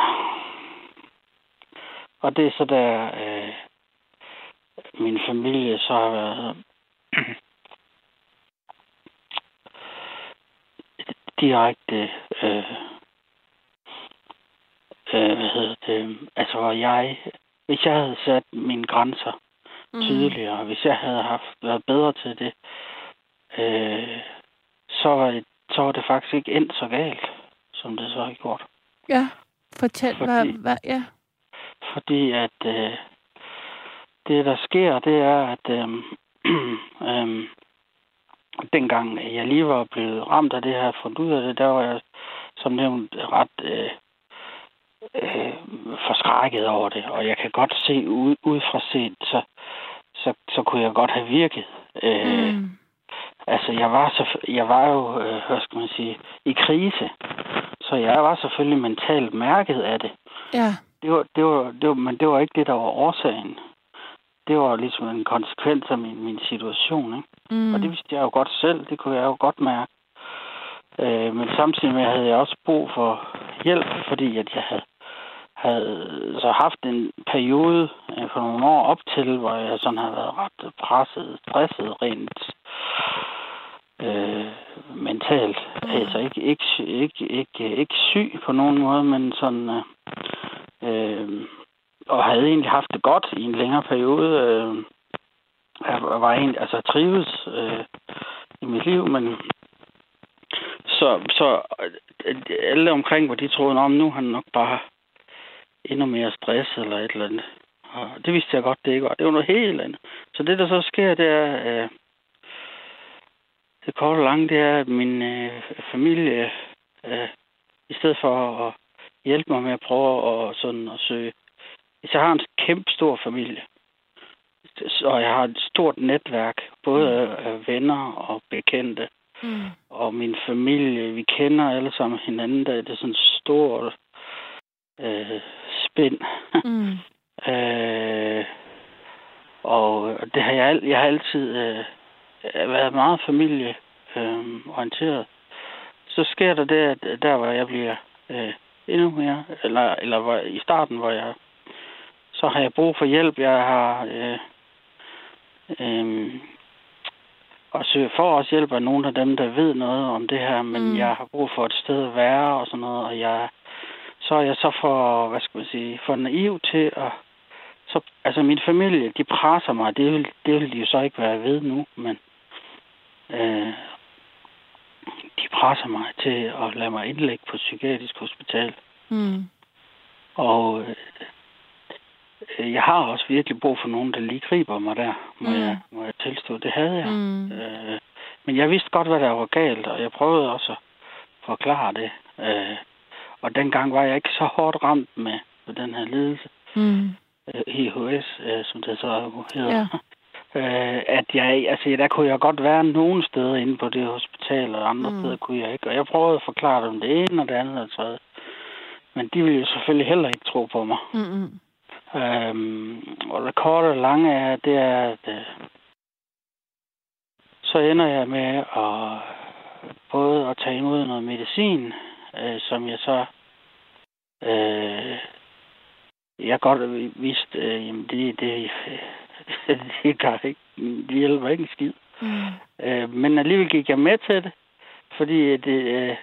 og det er så der, øh, min familie så har været [CLEARS THROAT] direkte, øh, øh, hedder det, altså jeg, hvis jeg havde sat mine grænser Mm. tydeligere, hvis jeg havde haft været bedre til det, øh, så, var det, så var det faktisk ikke endt så galt, som det så har gjort. Ja, fortæl, Fordi- hvad, hvad, ja. Fordi at øh, det, der sker, det er, at øh, [CLEARS THROAT] øh, dengang jeg lige var blevet ramt af det her, fundet ud af det, der var jeg som nævnt ret øh, øh, forskrækket over det. Og jeg kan godt se ud, ud fra set, så, så, så kunne jeg godt have virket. Øh, Mm. Altså, jeg var, så, jeg var jo, øh, hvad skal man sige, i krise. Så jeg var selvfølgelig mentalt mærket af det. Ja. Det var, det var, det var, men det var ikke det, der var årsagen. Det var ligesom en konsekvens af min, min situation. Ikke? Mm. Og det vidste jeg jo godt selv. Det kunne jeg jo godt mærke. Øh, men samtidig med havde jeg også brug for hjælp, fordi at jeg havde, havde så haft en periode øh, for nogle år op til, hvor jeg sådan har været ret presset, stresset rent øh, mentalt. Mm. Altså ikke, ikke, ikke, ikke, ikke syg på nogen måde, men sådan... Øh, øh, og havde egentlig haft det godt i en længere periode. Øh, jeg var egentlig, altså trives øh, i mit liv, men så, så øh, alle omkring, hvor de troede, om nu han nok bare endnu mere stress eller et eller andet. Og det vidste jeg godt, det ikke var. Det var noget helt andet. Så det, der så sker, det er, øh, det korte og lange, det er, at min øh, familie, øh, i stedet for at hjælpe mig med at prøve at, sådan, at søge, hvis jeg har en kæmpe stor familie, og jeg har et stort netværk, både af, af venner og bekendte, Mm. og min familie, vi kender alle sammen hinanden, der er det sådan stort øh, spænd. Mm. [LAUGHS] øh, og det har jeg, jeg har altid øh, været meget familieorienteret. Øh, orienteret. så sker der det, at der hvor jeg bliver øh, endnu mere, eller, eller hvor, i starten, hvor jeg så har jeg brug for hjælp. Jeg har øh, øh, og søge for også hjælp af nogle af dem, der ved noget om det her, men mm. jeg har brug for et sted at være og sådan noget, og jeg, så er jeg så for, hvad skal man sige, for naiv til at så, altså min familie, de presser mig, det vil, det vil de jo så ikke være ved nu, men øh, de presser mig til at lade mig indlægge på psykiatrisk hospital. Mm. Og øh, jeg har også virkelig brug for nogen, der lige griber mig der, må, mm. jeg, må jeg tilstå. Det havde jeg. Mm. Øh, men jeg vidste godt, hvad der var galt, og jeg prøvede også at forklare det. Øh, og dengang var jeg ikke så hårdt ramt med, med den her lidelse. Mm. IHS, øh, som det så hedder. Ja. [LAUGHS] Øh, at jeg, altså der kunne jeg godt være nogle steder inde på det hospital, og andre mm. steder kunne jeg ikke. Og jeg prøvede at forklare dem det ene og det andet og det tredje. Men de ville jo selvfølgelig heller ikke tro på mig. Mm-hmm. Øhm, og det korte og lange er, det er, at øh, så ender jeg med at både at tage imod noget medicin, øh, som jeg så øh, jeg godt vidste, øh, jamen det, det, [LAUGHS] det, gør ikke, det hjælper ikke en skid. Mm. Øh, men alligevel gik jeg med til det, fordi det, øh,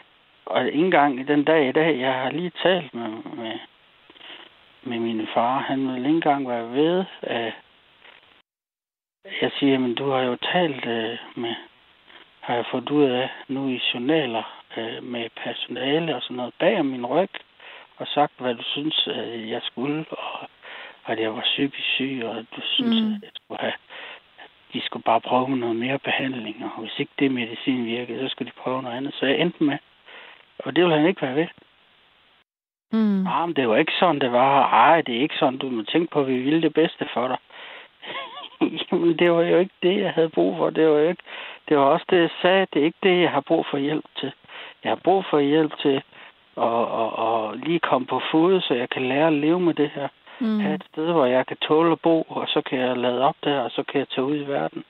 og ikke engang den dag i dag, jeg har lige talt med, med, med min far, han vil ikke engang være ved, at jeg siger, men du har jo talt øh, med, har jeg fået ud af nu i journaler øh, med personale og sådan noget bag om min ryg og sagt, hvad du synes, at jeg skulle, og at jeg var psykisk syg, og du synes, mm. at jeg skulle have, de skulle bare prøve noget mere behandling, og hvis ikke det medicin virkede, så skulle de prøve noget andet. Så jeg endte med, og det ville han ikke være ved. Mm. Ah, men det var ikke sådan, det var. Ej, det er ikke sådan, du må tænke på, at vi ville det bedste for dig. [LAUGHS] Jamen, det var jo ikke det, jeg havde brug for. Det var jo ikke, det var også det, jeg sagde. Det er ikke det, jeg har brug for hjælp til. Jeg har brug for hjælp til og, og, og lige komme på fod, så jeg kan lære at leve med det her. Mm. Have et sted, hvor jeg kan tåle at bo, og så kan jeg lade op der, og så kan jeg tage ud i verden.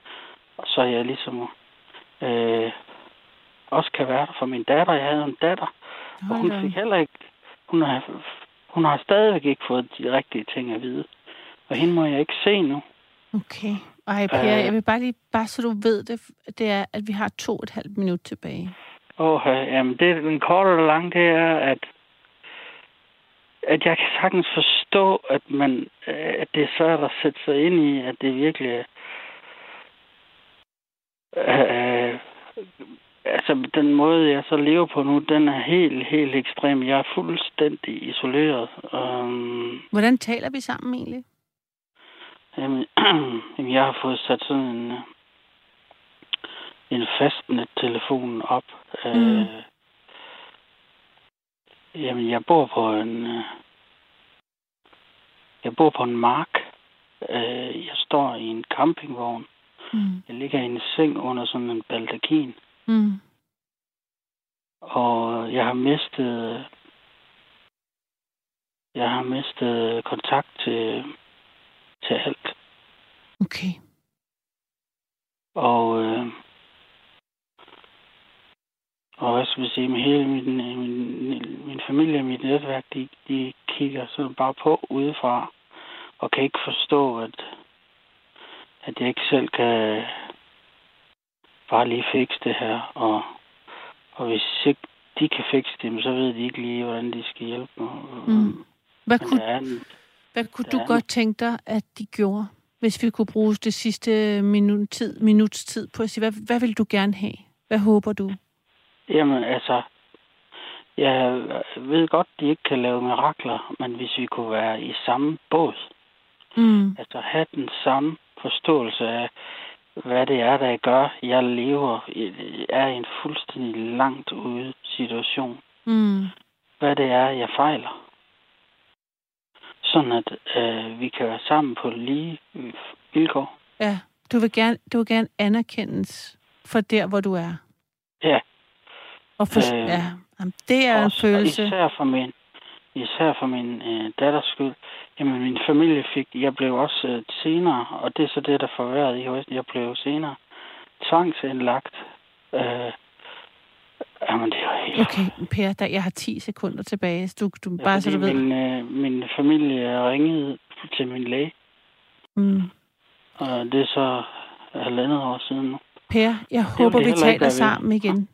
Og så jeg ligesom øh, også kan være der for min datter. Jeg havde en datter, og hun fik heller ikke... Hun har, hun har stadigvæk ikke fået de rigtige ting at vide. Og hende må jeg ikke se nu. Okay. Ej, Per, øh, jeg vil bare lige, bare så du ved det, det er, at vi har to og et halvt minut tilbage. Åh, jamen det, den korte og lange, det er, at, at jeg kan sagtens forstå, at, man, at det er svært at sætte sig ind i, at det virkelig øh, altså den måde, jeg så lever på nu, den er helt, helt ekstrem. Jeg er fuldstændig isoleret. Um, Hvordan taler vi sammen egentlig? [CLEARS THROAT] Jamen, jeg har fået sat sådan en en fastnet-telefon op. Mm. Øh, jamen, jeg bor på en... Øh, jeg bor på en mark. Øh, jeg står i en campingvogn. Mm. Jeg ligger i en seng under sådan en baldakin. Mm. Og jeg har mistet... Jeg har mistet kontakt til, til alt. Okay. Og øh, og hvad skal vi sige, med hele min, min, min familie og mit netværk, de, de kigger sådan bare på udefra, og kan ikke forstå, at, at jeg ikke selv kan bare lige fikse det her. Og, og hvis ikke de kan fikse det, så ved de ikke lige, hvordan de skal hjælpe mig. Mm. Hvad kunne, en, hvad kunne du godt tænke dig, at de gjorde, hvis vi kunne bruge det sidste minut tid, minuts tid på at sige, hvad, hvad vil du gerne have? Hvad håber du? Jamen, altså, jeg ved godt, de ikke kan lave mirakler, men hvis vi kunne være i samme båd, mm. altså have den samme forståelse af, hvad det er, der gør, jeg lever, er i en fuldstændig langt ude situation. Mm. Hvad det er, jeg fejler. Sådan at øh, vi kan være sammen på lige vilkår. Ja, du vil gerne, du vil gerne anerkendes for der, hvor du er. Ja. Og for, øh, ja, det er også, en følelse. Især for min, især for min øh, datters skyld. Jamen, min familie fik, jeg blev også øh, senere, og det er så det, der forværrede i Jeg blev senere tvangsindlagt. Øh, Jamen, det var helt... Okay, Per, der, jeg har 10 sekunder tilbage. Du, du, ja, bare så du ved. Min, øh, min familie ringede til min læge. Mm. Og det er så halvandet år siden nu. Per, jeg håber, vi taler sammen igen.